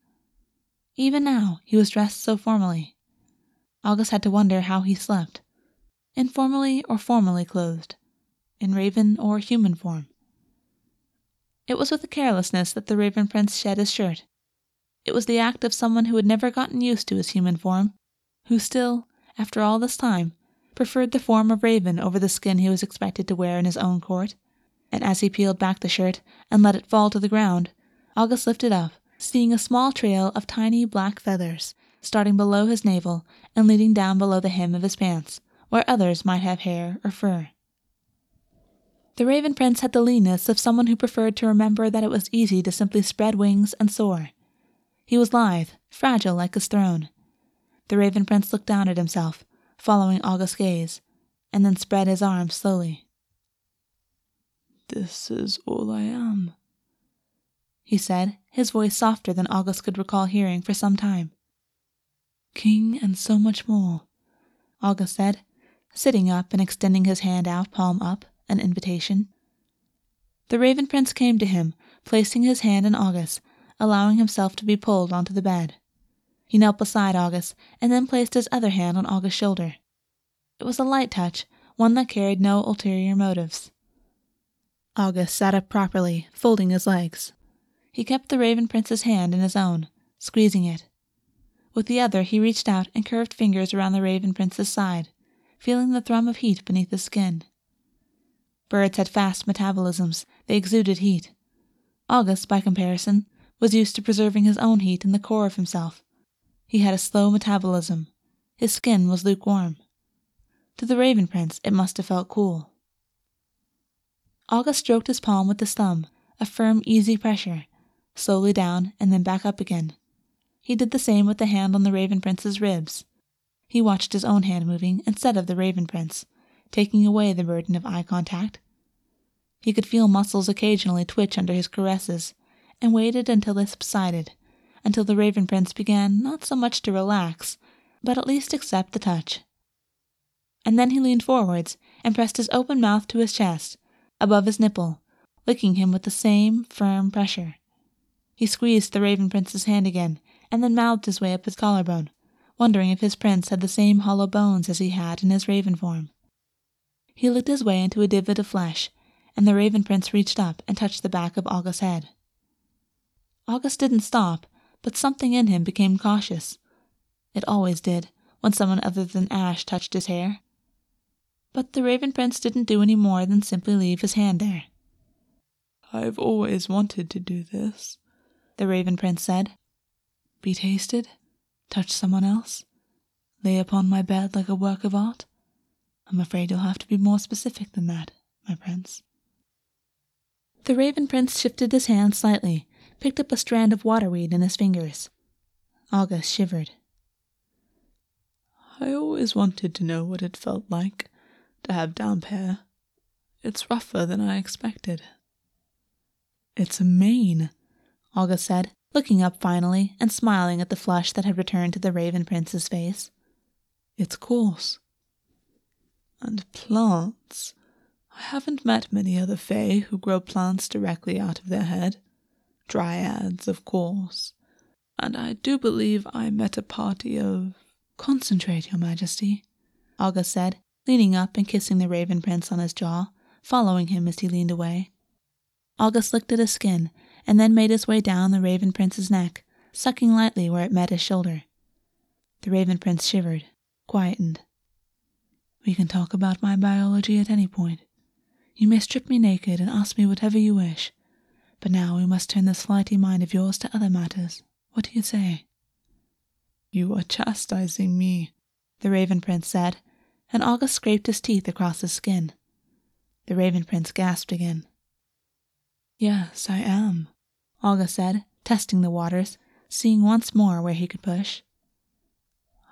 Even now he was dressed so formally. August had to wonder how he slept. Informally or formally clothed, in raven or human form. It was with a carelessness that the Raven Prince shed his shirt. It was the act of someone who had never gotten used to his human form, who still, after all this time, preferred the form of raven over the skin he was expected to wear in his own court. And as he peeled back the shirt and let it fall to the ground, August lifted up, seeing a small trail of tiny black feathers starting below his navel and leading down below the hem of his pants, where others might have hair or fur. The Raven Prince had the leanness of someone who preferred to remember that it was easy to simply spread wings and soar. He was lithe, fragile like his throne. The Raven Prince looked down at himself, following August's gaze, and then spread his arms slowly. This is all I am, he said, his voice softer than August could recall hearing for some time. King and so much more, August said, sitting up and extending his hand out, palm up, an invitation. The Raven Prince came to him, placing his hand in August, allowing himself to be pulled onto the bed. He knelt beside August and then placed his other hand on August's shoulder. It was a light touch, one that carried no ulterior motives. August sat up properly, folding his legs. He kept the Raven Prince's hand in his own, squeezing it. With the other, he reached out and curved fingers around the Raven Prince's side, feeling the thrum of heat beneath his skin. Birds had fast metabolisms, they exuded heat. August, by comparison, was used to preserving his own heat in the core of himself. He had a slow metabolism. His skin was lukewarm. To the Raven Prince, it must have felt cool. August stroked his palm with his thumb, a firm, easy pressure, slowly down and then back up again. He did the same with the hand on the Raven Prince's ribs. He watched his own hand moving instead of the Raven Prince, taking away the burden of eye contact. He could feel muscles occasionally twitch under his caresses, and waited until they subsided, until the Raven Prince began not so much to relax, but at least accept the touch. And then he leaned forwards and pressed his open mouth to his chest, above his nipple, licking him with the same firm pressure. He squeezed the Raven Prince's hand again, and then mouthed his way up his collarbone, wondering if his prince had the same hollow bones as he had in his raven form. He licked his way into a divot of flesh, and the Raven Prince reached up and touched the back of August's head. August didn't stop, but something in him became cautious. It always did, when someone other than Ash touched his hair. But the Raven Prince didn't do any more than simply leave his hand there. I've always wanted to do this, the Raven Prince said. Be tasted, touch someone else, lay upon my bed like a work of art. I'm afraid you'll have to be more specific than that, my prince. The Raven Prince shifted his hand slightly, picked up a strand of waterweed in his fingers. August shivered. I always wanted to know what it felt like to have damp hair. It's rougher than I expected. It's a mane, August said, looking up finally and smiling at the flush that had returned to the Raven Prince's face. It's coarse. And plants. I haven't met many other Fae who grow plants directly out of their head. Dryads, of course. And I do believe I met a party of. Concentrate, Your Majesty, August said, leaning up and kissing the Raven Prince on his jaw, following him as he leaned away. August licked at his skin and then made his way down the Raven Prince's neck, sucking lightly where it met his shoulder. The Raven Prince shivered, quietened. We can talk about my biology at any point. You may strip me naked and ask me whatever you wish, but now we must turn this flighty mind of yours to other matters. What do you say? You are chastising me, the Raven Prince said, and August scraped his teeth across his skin. The Raven Prince gasped again. Yes, I am, August said, testing the waters, seeing once more where he could push.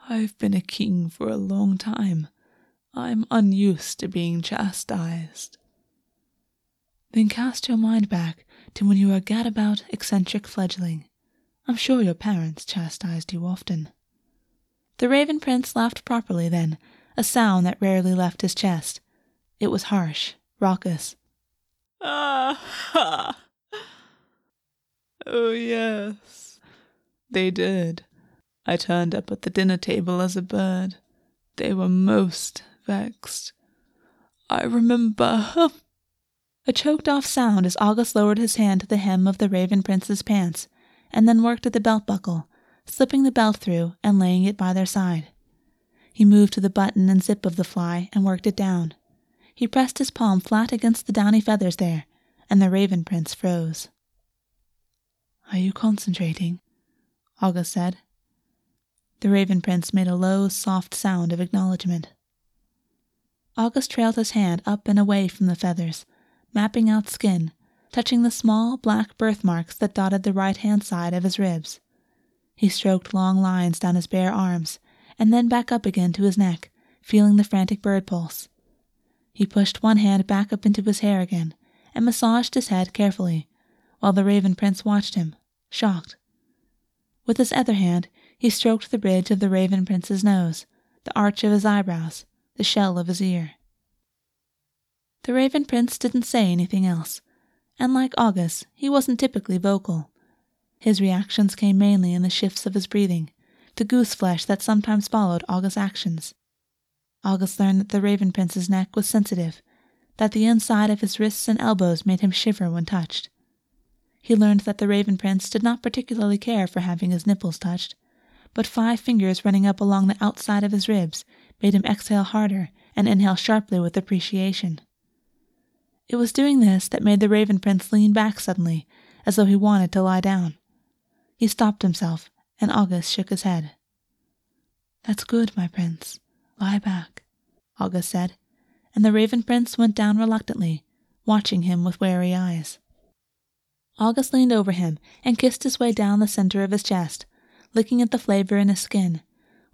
I've been a king for a long time. I'm unused to being chastised. Then cast your mind back to when you were a gadabout, eccentric fledgling. I'm sure your parents chastised you often. The Raven Prince laughed properly then, a sound that rarely left his chest. It was harsh, raucous. Ah ha! Oh, yes. They did. I turned up at the dinner table as a bird. They were most vexed. I remember. a choked off sound as August lowered his hand to the hem of the Raven Prince's pants, and then worked at the belt buckle, slipping the belt through and laying it by their side. He moved to the button and zip of the fly and worked it down. He pressed his palm flat against the downy feathers there, and the Raven Prince froze. Are you concentrating? August said. The Raven Prince made a low, soft sound of acknowledgement. August trailed his hand up and away from the feathers, mapping out skin, touching the small black birthmarks that dotted the right hand side of his ribs. He stroked long lines down his bare arms, and then back up again to his neck, feeling the frantic bird pulse. He pushed one hand back up into his hair again and massaged his head carefully, while the Raven Prince watched him, shocked. With his other hand, he stroked the bridge of the Raven Prince's nose, the arch of his eyebrows, the shell of his ear. The Raven Prince didn't say anything else, and like August, he wasn't typically vocal. His reactions came mainly in the shifts of his breathing, the goose flesh that sometimes followed August's actions. August learned that the Raven Prince's neck was sensitive, that the inside of his wrists and elbows made him shiver when touched. He learned that the Raven Prince did not particularly care for having his nipples touched, but five fingers running up along the outside of his ribs made him exhale harder and inhale sharply with appreciation. It was doing this that made the Raven Prince lean back suddenly, as though he wanted to lie down. He stopped himself, and August shook his head. That's good, my prince. Lie back, August said, and the Raven Prince went down reluctantly, watching him with wary eyes. August leaned over him and kissed his way down the center of his chest, licking at the flavor in his skin,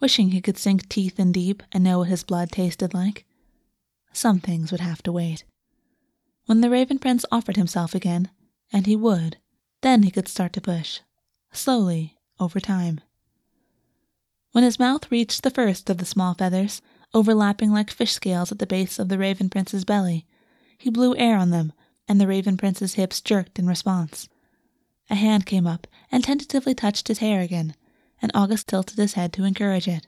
wishing he could sink teeth in deep and know what his blood tasted like. Some things would have to wait. When the Raven Prince offered himself again, and he would, then he could start to push, slowly, over time. When his mouth reached the first of the small feathers, overlapping like fish scales at the base of the Raven Prince's belly, he blew air on them, and the Raven Prince's hips jerked in response. A hand came up and tentatively touched his hair again, and August tilted his head to encourage it.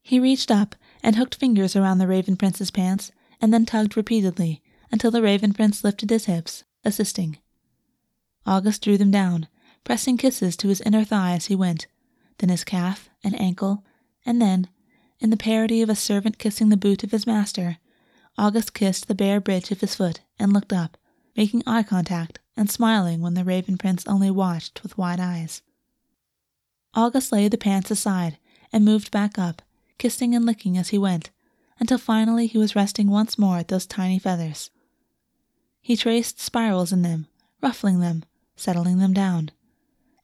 He reached up and hooked fingers around the Raven Prince's pants and then tugged repeatedly until the Raven Prince lifted his hips, assisting. August drew them down, pressing kisses to his inner thigh as he went, then his calf and ankle, and then, in the parody of a servant kissing the boot of his master, August kissed the bare bridge of his foot and looked up, making eye contact and smiling when the Raven Prince only watched with wide eyes. August laid the pants aside and moved back up, kissing and licking as he went, until finally he was resting once more at those tiny feathers. He traced spirals in them, ruffling them, settling them down.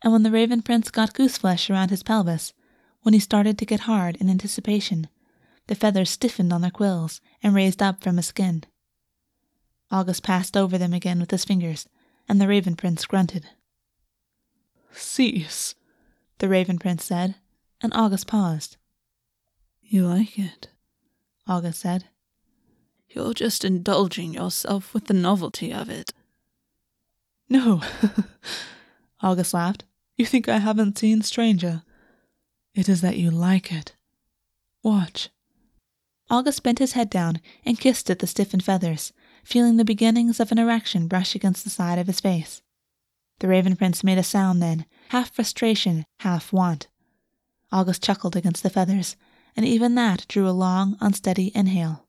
And when the Raven Prince got goose flesh around his pelvis, when he started to get hard in anticipation, the feathers stiffened on their quills and raised up from his skin. August passed over them again with his fingers, and the Raven Prince grunted. Cease, the Raven Prince said, and August paused. You like it? August said. You're just indulging yourself with the novelty of it. No, August laughed. You think I haven't seen Stranger? It is that you like it. Watch. August bent his head down and kissed at the stiffened feathers, feeling the beginnings of an erection brush against the side of his face. The Raven Prince made a sound then, half frustration, half want. August chuckled against the feathers, and even that drew a long, unsteady inhale.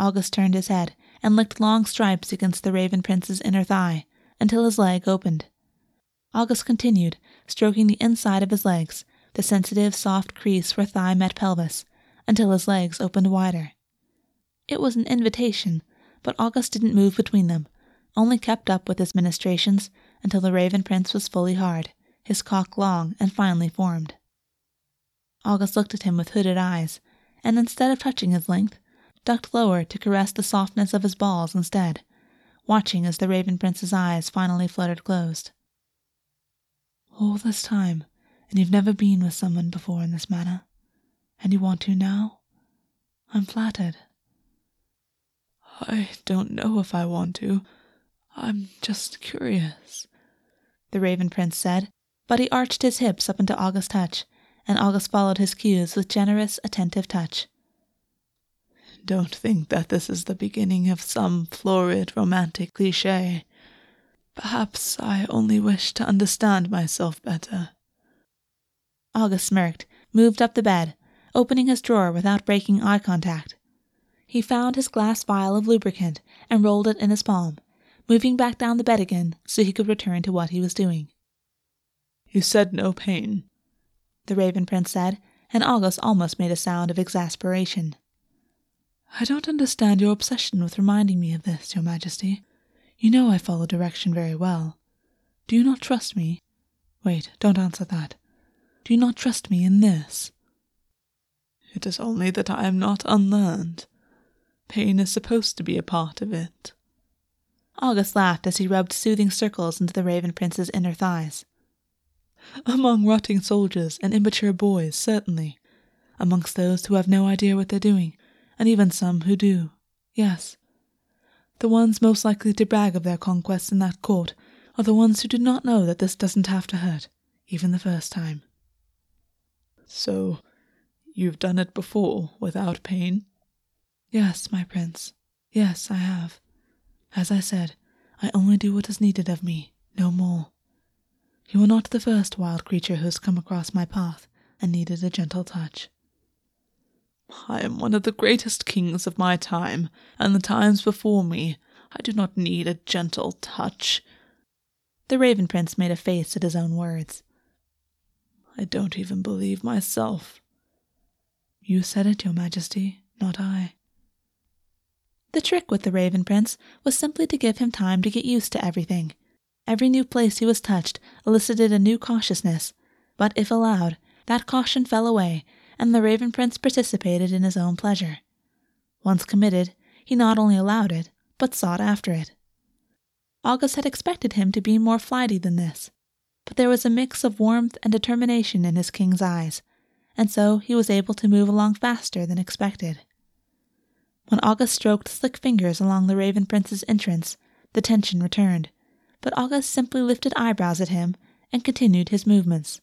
August turned his head and licked long stripes against the Raven Prince's inner thigh until his leg opened. August continued, stroking the inside of his legs, the sensitive, soft crease where thigh met pelvis, until his legs opened wider. It was an invitation, but August didn't move between them, only kept up with his ministrations until the Raven Prince was fully hard, his cock long and finely formed. August looked at him with hooded eyes, and instead of touching his length, ducked lower to caress the softness of his balls instead, watching as the Raven Prince's eyes finally fluttered closed. All this time, and you've never been with someone before in this manner, and you want to now? I'm flattered. I don't know if I want to. I'm just curious, the Raven Prince said, but he arched his hips up into August's touch, and August followed his cues with generous, attentive touch. Don't think that this is the beginning of some florid romantic cliche. Perhaps I only wish to understand myself better. August smirked, moved up the bed, opening his drawer without breaking eye contact. He found his glass vial of lubricant and rolled it in his palm, moving back down the bed again so he could return to what he was doing. You said no pain, the Raven Prince said, and August almost made a sound of exasperation. I don't understand your obsession with reminding me of this, Your Majesty. You know I follow direction very well. Do you not trust me? Wait, don't answer that. Do you not trust me in this? It is only that I am not unlearned. Pain is supposed to be a part of it. August laughed as he rubbed soothing circles into the Raven Prince's inner thighs. Among rotting soldiers and immature boys, certainly. Amongst those who have no idea what they're doing, and even some who do. Yes. The ones most likely to brag of their conquests in that court are the ones who do not know that this doesn't have to hurt, even the first time. So, you've done it before without pain? Yes, my prince. Yes, I have. As I said, I only do what is needed of me, no more. You are not the first wild creature who has come across my path and needed a gentle touch. I am one of the greatest kings of my time, and the times before me. I do not need a gentle touch. The Raven Prince made a face at his own words. I don't even believe myself. You said it, Your Majesty, not I. The trick with the Raven Prince was simply to give him time to get used to everything Every new place he was touched elicited a new cautiousness, but if allowed, that caution fell away, and the Raven Prince participated in his own pleasure. Once committed, he not only allowed it, but sought after it. August had expected him to be more flighty than this, but there was a mix of warmth and determination in his king's eyes, and so he was able to move along faster than expected. When August stroked slick fingers along the Raven Prince's entrance, the tension returned, but August simply lifted eyebrows at him and continued his movements.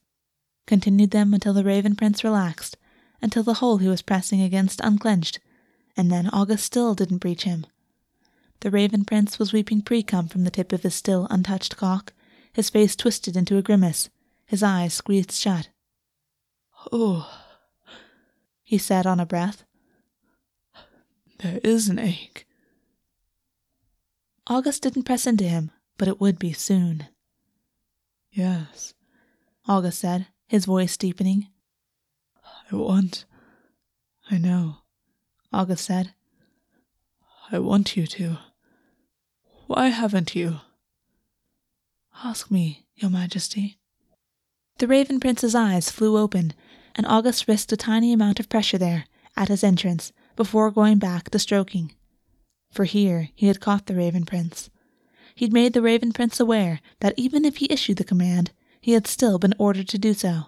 Continued them until the Raven Prince relaxed, until the hole he was pressing against unclenched, and then August still didn't breach him. The Raven Prince was weeping precum from the tip of his still untouched cock, his face twisted into a grimace, his eyes squeezed shut. Oh, he said on a breath. There is an ache. August didn't press into him, but it would be soon. Yes, August said, his voice deepening. I want. I know, August said. I want you to. Why haven't you? Ask me, Your Majesty. The Raven Prince's eyes flew open, and August risked a tiny amount of pressure there, at his entrance, before going back to stroking. For here he had caught the Raven Prince. He'd made the Raven Prince aware that even if he issued the command, he had still been ordered to do so.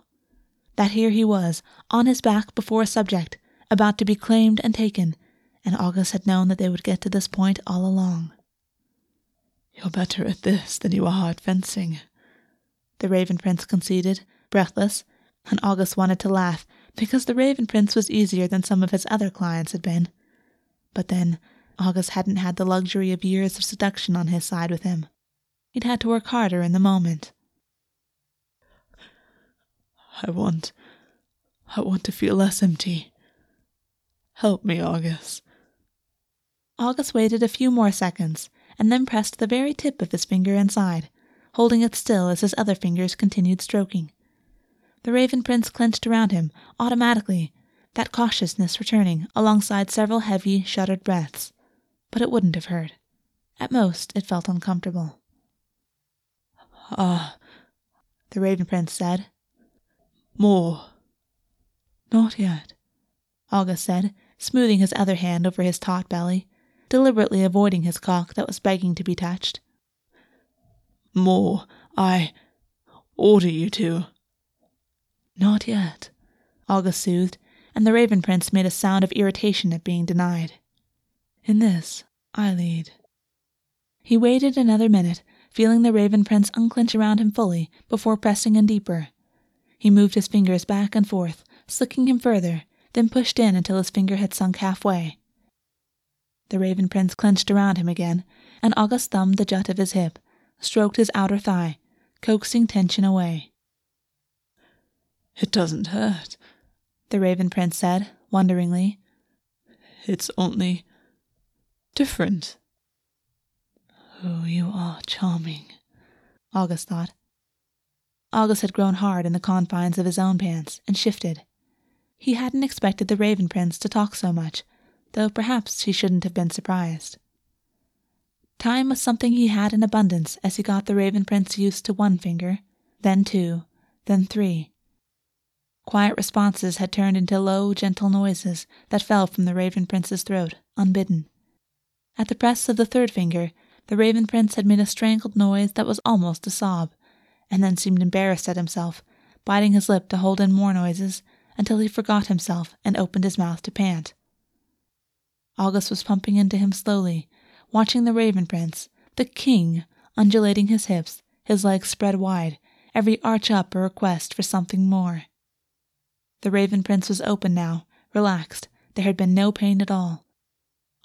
That here he was, on his back before a subject, about to be claimed and taken, and August had known that they would get to this point all along. You're better at this than you are at fencing, the Raven Prince conceded, breathless, and August wanted to laugh because the Raven Prince was easier than some of his other clients had been. But then, August hadn't had the luxury of years of seduction on his side with him. He'd had to work harder in the moment. I want. I want to feel less empty. Help me, August. August waited a few more seconds and then pressed the very tip of his finger inside, holding it still as his other fingers continued stroking. The Raven Prince clenched around him, automatically, that cautiousness returning alongside several heavy, shuddered breaths. But it wouldn't have hurt. At most, it felt uncomfortable. Ah, the Raven Prince said. More. Not yet, August said, smoothing his other hand over his taut belly, deliberately avoiding his cock that was begging to be touched. More. I order you to. Not yet, August soothed, and the Raven Prince made a sound of irritation at being denied. In this, I lead. He waited another minute, feeling the Raven Prince unclench around him fully before pressing in deeper. He moved his fingers back and forth, slicking him further, then pushed in until his finger had sunk halfway. The Raven Prince clenched around him again, and August thumbed the jut of his hip, stroked his outer thigh, coaxing tension away. It doesn't hurt, the Raven Prince said, wonderingly. It's only different. Oh, you are charming, August thought. August had grown hard in the confines of his own pants and shifted. He hadn't expected the Raven Prince to talk so much, though perhaps he shouldn't have been surprised. Time was something he had in abundance as he got the Raven Prince used to one finger, then two, then three. Quiet responses had turned into low, gentle noises that fell from the Raven Prince's throat, unbidden. At the press of the third finger, the Raven Prince had made a strangled noise that was almost a sob, and then seemed embarrassed at himself, biting his lip to hold in more noises until he forgot himself and opened his mouth to pant. August was pumping into him slowly, watching the Raven Prince, the king, undulating his hips, his legs spread wide, every arch up a request for something more. The Raven Prince was open now, relaxed. There had been no pain at all.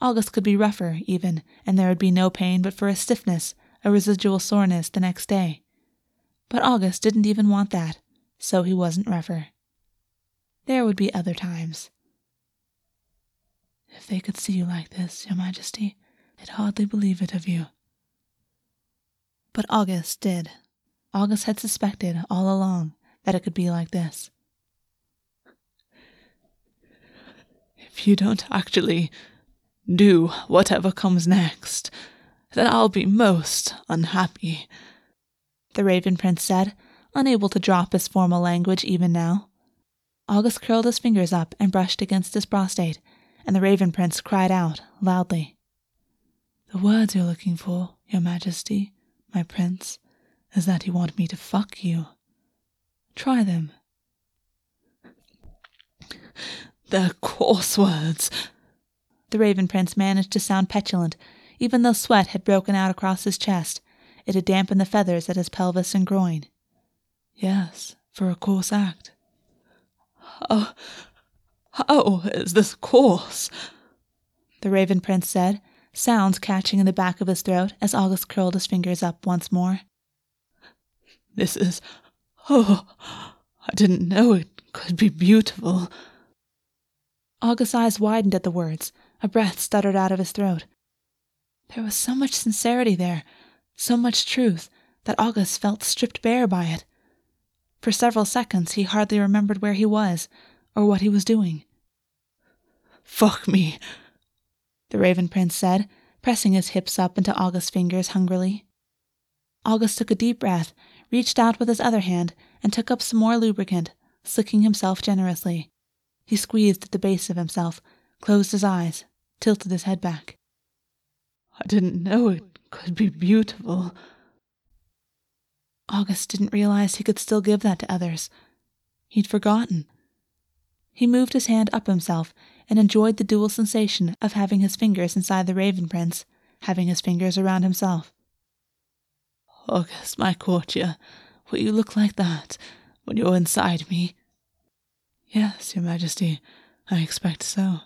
August could be rougher, even, and there would be no pain but for a stiffness, a residual soreness the next day. But August didn't even want that, so he wasn't rougher. There would be other times. If they could see you like this, Your Majesty, I'd hardly believe it of you. But August did. August had suspected all along that it could be like this. If you don't actually do whatever comes next, then I'll be most unhappy, the Raven Prince said, unable to drop his formal language even now. August curled his fingers up and brushed against his prostate, and the Raven Prince cried out loudly. The words you're looking for, Your Majesty, my prince, is that you want me to fuck you. Try them. They're coarse words, the Raven Prince managed to sound petulant, even though sweat had broken out across his chest. It had dampened the feathers at his pelvis and groin. Yes, for a coarse act. How, how is this coarse? The Raven Prince said, sounds catching in the back of his throat as August curled his fingers up once more. This is. Oh, I didn't know it could be beautiful. August's eyes widened at the words. A breath stuttered out of his throat. There was so much sincerity there, so much truth, that August felt stripped bare by it. For several seconds he hardly remembered where he was or what he was doing. Fuck me, the Raven Prince said, pressing his hips up into August's fingers hungrily. August took a deep breath, reached out with his other hand, and took up some more lubricant, slicking himself generously. He squeezed at the base of himself, closed his eyes, tilted his head back. I didn't know it could be beautiful. August didn't realize he could still give that to others. He'd forgotten. He moved his hand up himself and enjoyed the dual sensation of having his fingers inside the Raven Prince, having his fingers around himself. August, my courtier, will you look like that when you're inside me? Yes, your majesty, I expect so.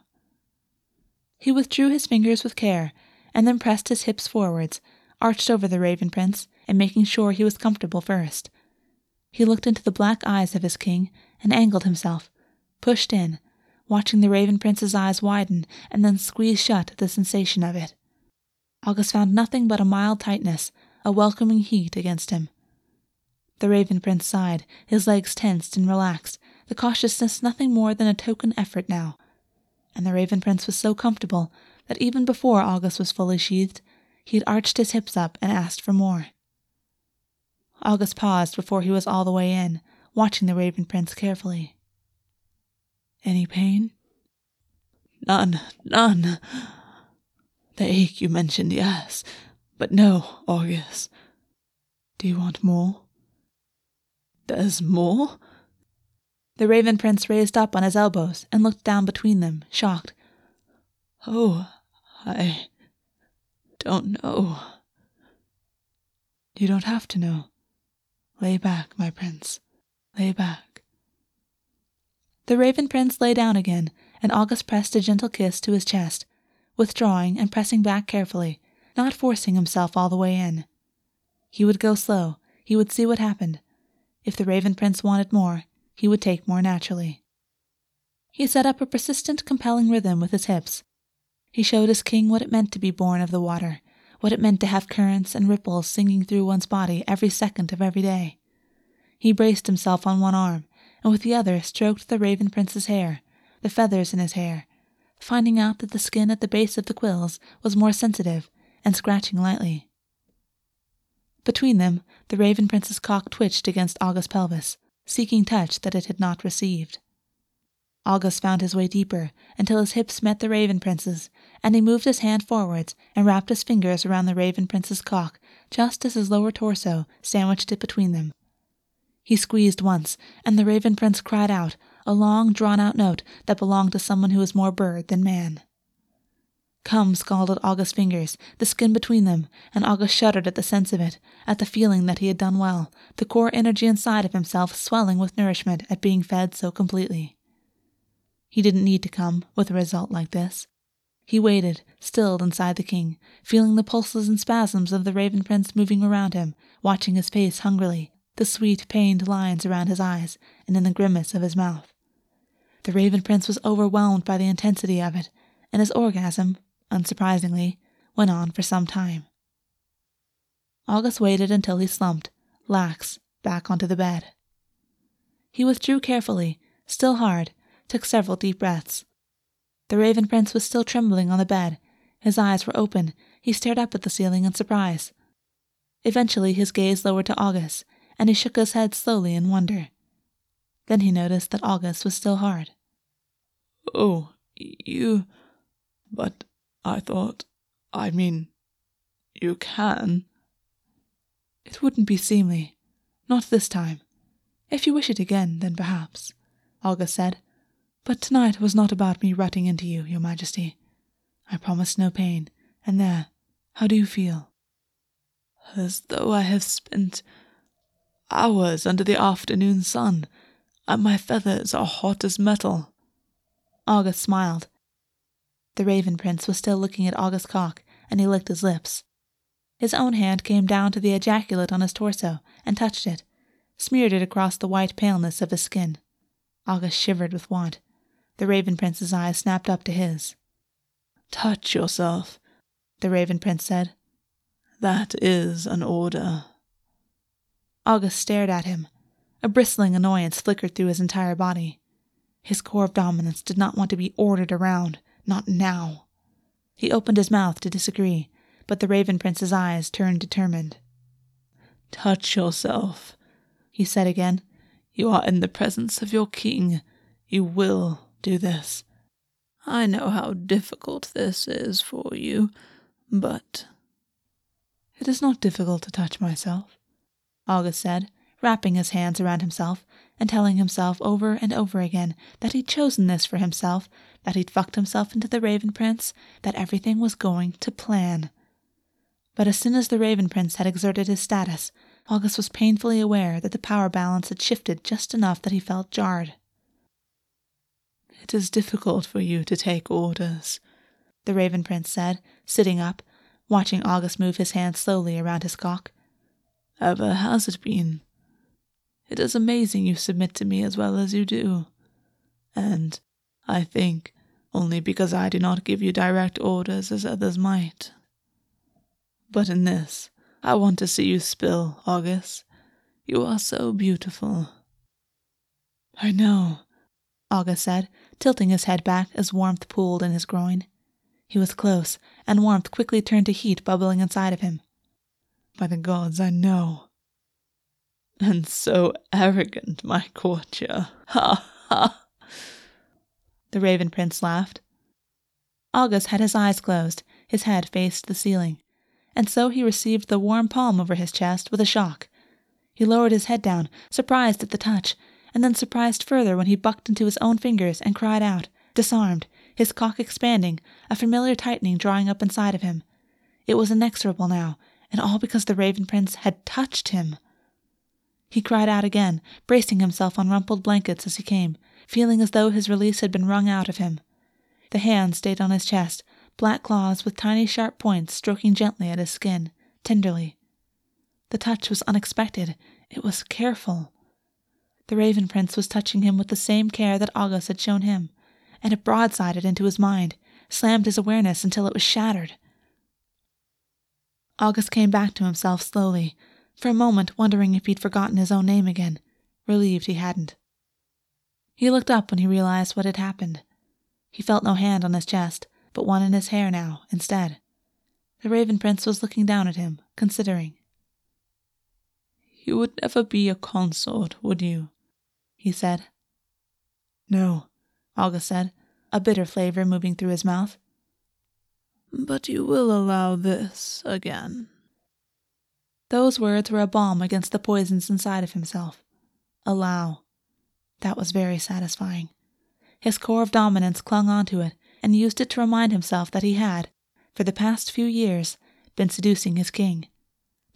He withdrew his fingers with care, and then pressed his hips forwards, arched over the Raven Prince, and making sure he was comfortable first. He looked into the black eyes of his king and angled himself, pushed in, watching the Raven Prince's eyes widen and then squeeze shut at the sensation of it. August found nothing but a mild tightness, a welcoming heat against him. The Raven Prince sighed, his legs tensed and relaxed, the cautiousness nothing more than a token effort now. And the Raven Prince was so comfortable that even before August was fully sheathed, he had arched his hips up and asked for more. August paused before he was all the way in, watching the Raven Prince carefully. Any pain? None, none. The ache you mentioned, yes, but no, August. Do you want more? There's more? The Raven Prince raised up on his elbows and looked down between them, shocked. Oh, I don't know. You don't have to know. Lay back, my prince. Lay back. The Raven Prince lay down again, and August pressed a gentle kiss to his chest, withdrawing and pressing back carefully, not forcing himself all the way in. He would go slow, he would see what happened. If the Raven Prince wanted more, he would take more naturally. He set up a persistent, compelling rhythm with his hips. He showed his king what it meant to be born of the water, what it meant to have currents and ripples singing through one's body every second of every day. He braced himself on one arm, and with the other stroked the Raven Prince's hair, the feathers in his hair, finding out that the skin at the base of the quills was more sensitive, and scratching lightly. Between them, the Raven Prince's cock twitched against August's pelvis, seeking touch that it had not received. August found his way deeper until his hips met the Raven Prince's, and he moved his hand forwards and wrapped his fingers around the Raven Prince's cock just as his lower torso sandwiched it between them. He squeezed once, and the Raven Prince cried out, a long, drawn out note that belonged to someone who was more bird than man. Come, scalded August's fingers, the skin between them, and August shuddered at the sense of it, at the feeling that he had done well, the core energy inside of himself swelling with nourishment at being fed so completely. He didn't need to come with a result like this. He waited, stilled inside the king, feeling the pulses and spasms of the Raven Prince moving around him, watching his face hungrily, the sweet, pained lines around his eyes and in the grimace of his mouth. The Raven Prince was overwhelmed by the intensity of it, and his orgasm, unsurprisingly, went on for some time. August waited until he slumped, lax, back onto the bed. He withdrew carefully, still hard, took several deep breaths. The Raven Prince was still trembling on the bed. His eyes were open. He stared up at the ceiling in surprise. Eventually, his gaze lowered to August, and he shook his head slowly in wonder. Then he noticed that August was still hard. Oh, you. But I thought. I mean, you can. It wouldn't be seemly. Not this time. If you wish it again, then perhaps, August said. But tonight was not about me rutting into you, your majesty. I promised no pain. And there, how do you feel? As though I have spent hours under the afternoon sun, and my feathers are hot as metal. August smiled. The Raven Prince was still looking at August's cock, and he licked his lips. His own hand came down to the ejaculate on his torso and touched it, smeared it across the white paleness of his skin. August shivered with want. The Raven Prince's eyes snapped up to his. Touch yourself, the Raven Prince said. That is an order. August stared at him. A bristling annoyance flickered through his entire body. His core of dominance did not want to be ordered around, not now. He opened his mouth to disagree, but the Raven Prince's eyes turned determined. Touch yourself, he said again. You are in the presence of your king. You will do this. I know how difficult this is for you, but. It is not difficult to touch myself. August said, wrapping his hands around himself and telling himself over and over again that he'd chosen this for himself, that he'd fucked himself into the Raven Prince, that everything was going to plan. But as soon as the Raven Prince had exerted his status, August was painfully aware that the power balance had shifted just enough that he felt jarred. It is difficult for you to take orders, the Raven Prince said, sitting up, watching August move his hand slowly around his cock. Ever has it been. It is amazing you submit to me as well as you do. And, I think, only because I do not give you direct orders as others might. But in this, I want to see you spill, August. You are so beautiful. I know, August said, tilting his head back as warmth pooled in his groin. He was close, and warmth quickly turned to heat bubbling inside of him. By the gods, I know. And so arrogant, my courtier. Ha ha! The Raven Prince laughed. August had his eyes closed, his head faced the ceiling, and so he received the warm palm over his chest with a shock. He lowered his head down, surprised at the touch, and then surprised further when he bucked into his own fingers and cried out, disarmed, his cock expanding, a familiar tightening drawing up inside of him. It was inexorable now, and all because the Raven Prince had touched him. He cried out again, bracing himself on rumpled blankets as he came, feeling as though his release had been wrung out of him. The hand stayed on his chest, black claws with tiny sharp points stroking gently at his skin, tenderly. The touch was unexpected. It was careful. The Raven Prince was touching him with the same care that August had shown him, and it broadsided into his mind, slammed his awareness until it was shattered. August came back to himself slowly, for a moment wondering if he'd forgotten his own name again, relieved he hadn't. He looked up when he realized what had happened. He felt no hand on his chest, but one in his hair now, instead. The Raven Prince was looking down at him, considering. You would never be a consort, would you? He said. No, August said, a bitter flavor moving through his mouth. But you will allow this again. Those words were a balm against the poisons inside of himself. Allow. That was very satisfying. His core of dominance clung onto it and used it to remind himself that he had, for the past few years, been seducing his king,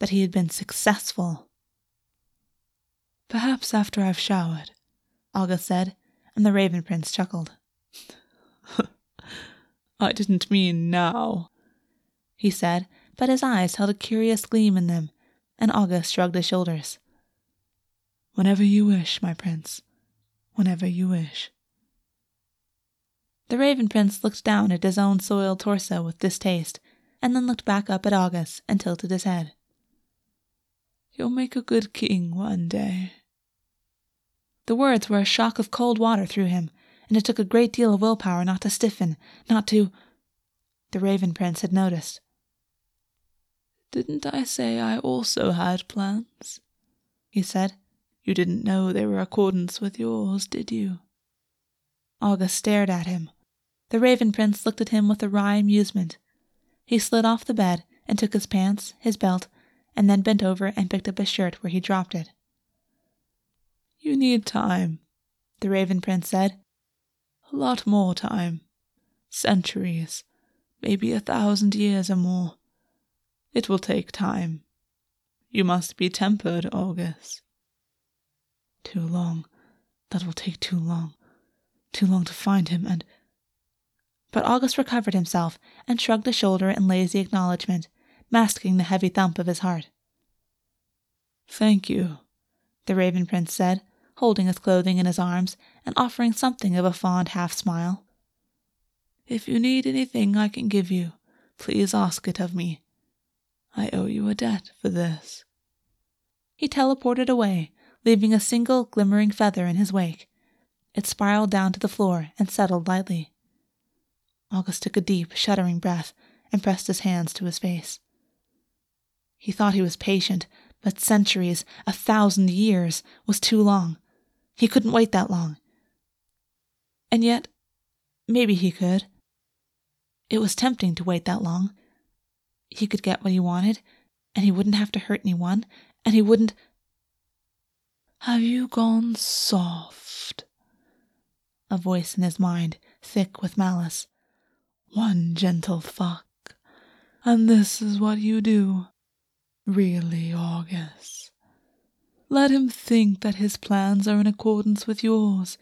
that he had been successful. Perhaps after I've showered, August said, and the Raven Prince chuckled. I didn't mean now, he said, but his eyes held a curious gleam in them, and August shrugged his shoulders. Whenever you wish, my prince, whenever you wish. The Raven Prince looked down at his own soiled torso with distaste, and then looked back up at August and tilted his head. You'll make a good king one day. The words were a shock of cold water through him, and it took a great deal of willpower not to stiffen, not to. The Raven Prince had noticed. Didn't I say I also had plans? He said. You didn't know they were accordance with yours, did you? August stared at him. The Raven Prince looked at him with a wry amusement. He slid off the bed and took his pants, his belt, and then bent over and picked up his shirt where he dropped it. You need time, the Raven Prince said. A lot more time. Centuries. maybe a thousand years or more. It will take time. You must be tempered, August. Too long. That will take too long. Too long to find him and. But August recovered himself and shrugged a shoulder in lazy acknowledgement, masking the heavy thump of his heart. Thank you, the Raven Prince said, holding his clothing in his arms and offering something of a fond half smile. If you need anything I can give you, please ask it of me. I owe you a debt for this. He teleported away, leaving a single glimmering feather in his wake. It spiraled down to the floor and settled lightly. August took a deep, shuddering breath and pressed his hands to his face. He thought he was patient, but centuries, a thousand years, was too long. He couldn't wait that long. And yet, maybe he could. It was tempting to wait that long. He could get what he wanted, and he wouldn't have to hurt anyone, and he wouldn't. Have you gone soft? A voice in his mind, thick with malice. One gentle fuck, and this is what you do. Really, August. Let him think that his plans are in accordance with yours.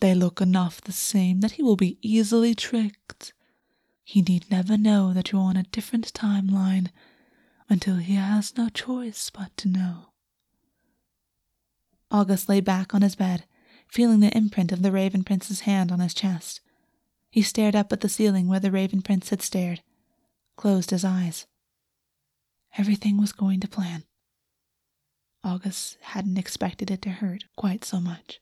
They look enough the same that he will be easily tricked. He need never know that you're on a different timeline until he has no choice but to know. August lay back on his bed, feeling the imprint of the Raven Prince's hand on his chest. He stared up at the ceiling where the Raven Prince had stared, closed his eyes. Everything was going to plan. August hadn't expected it to hurt quite so much.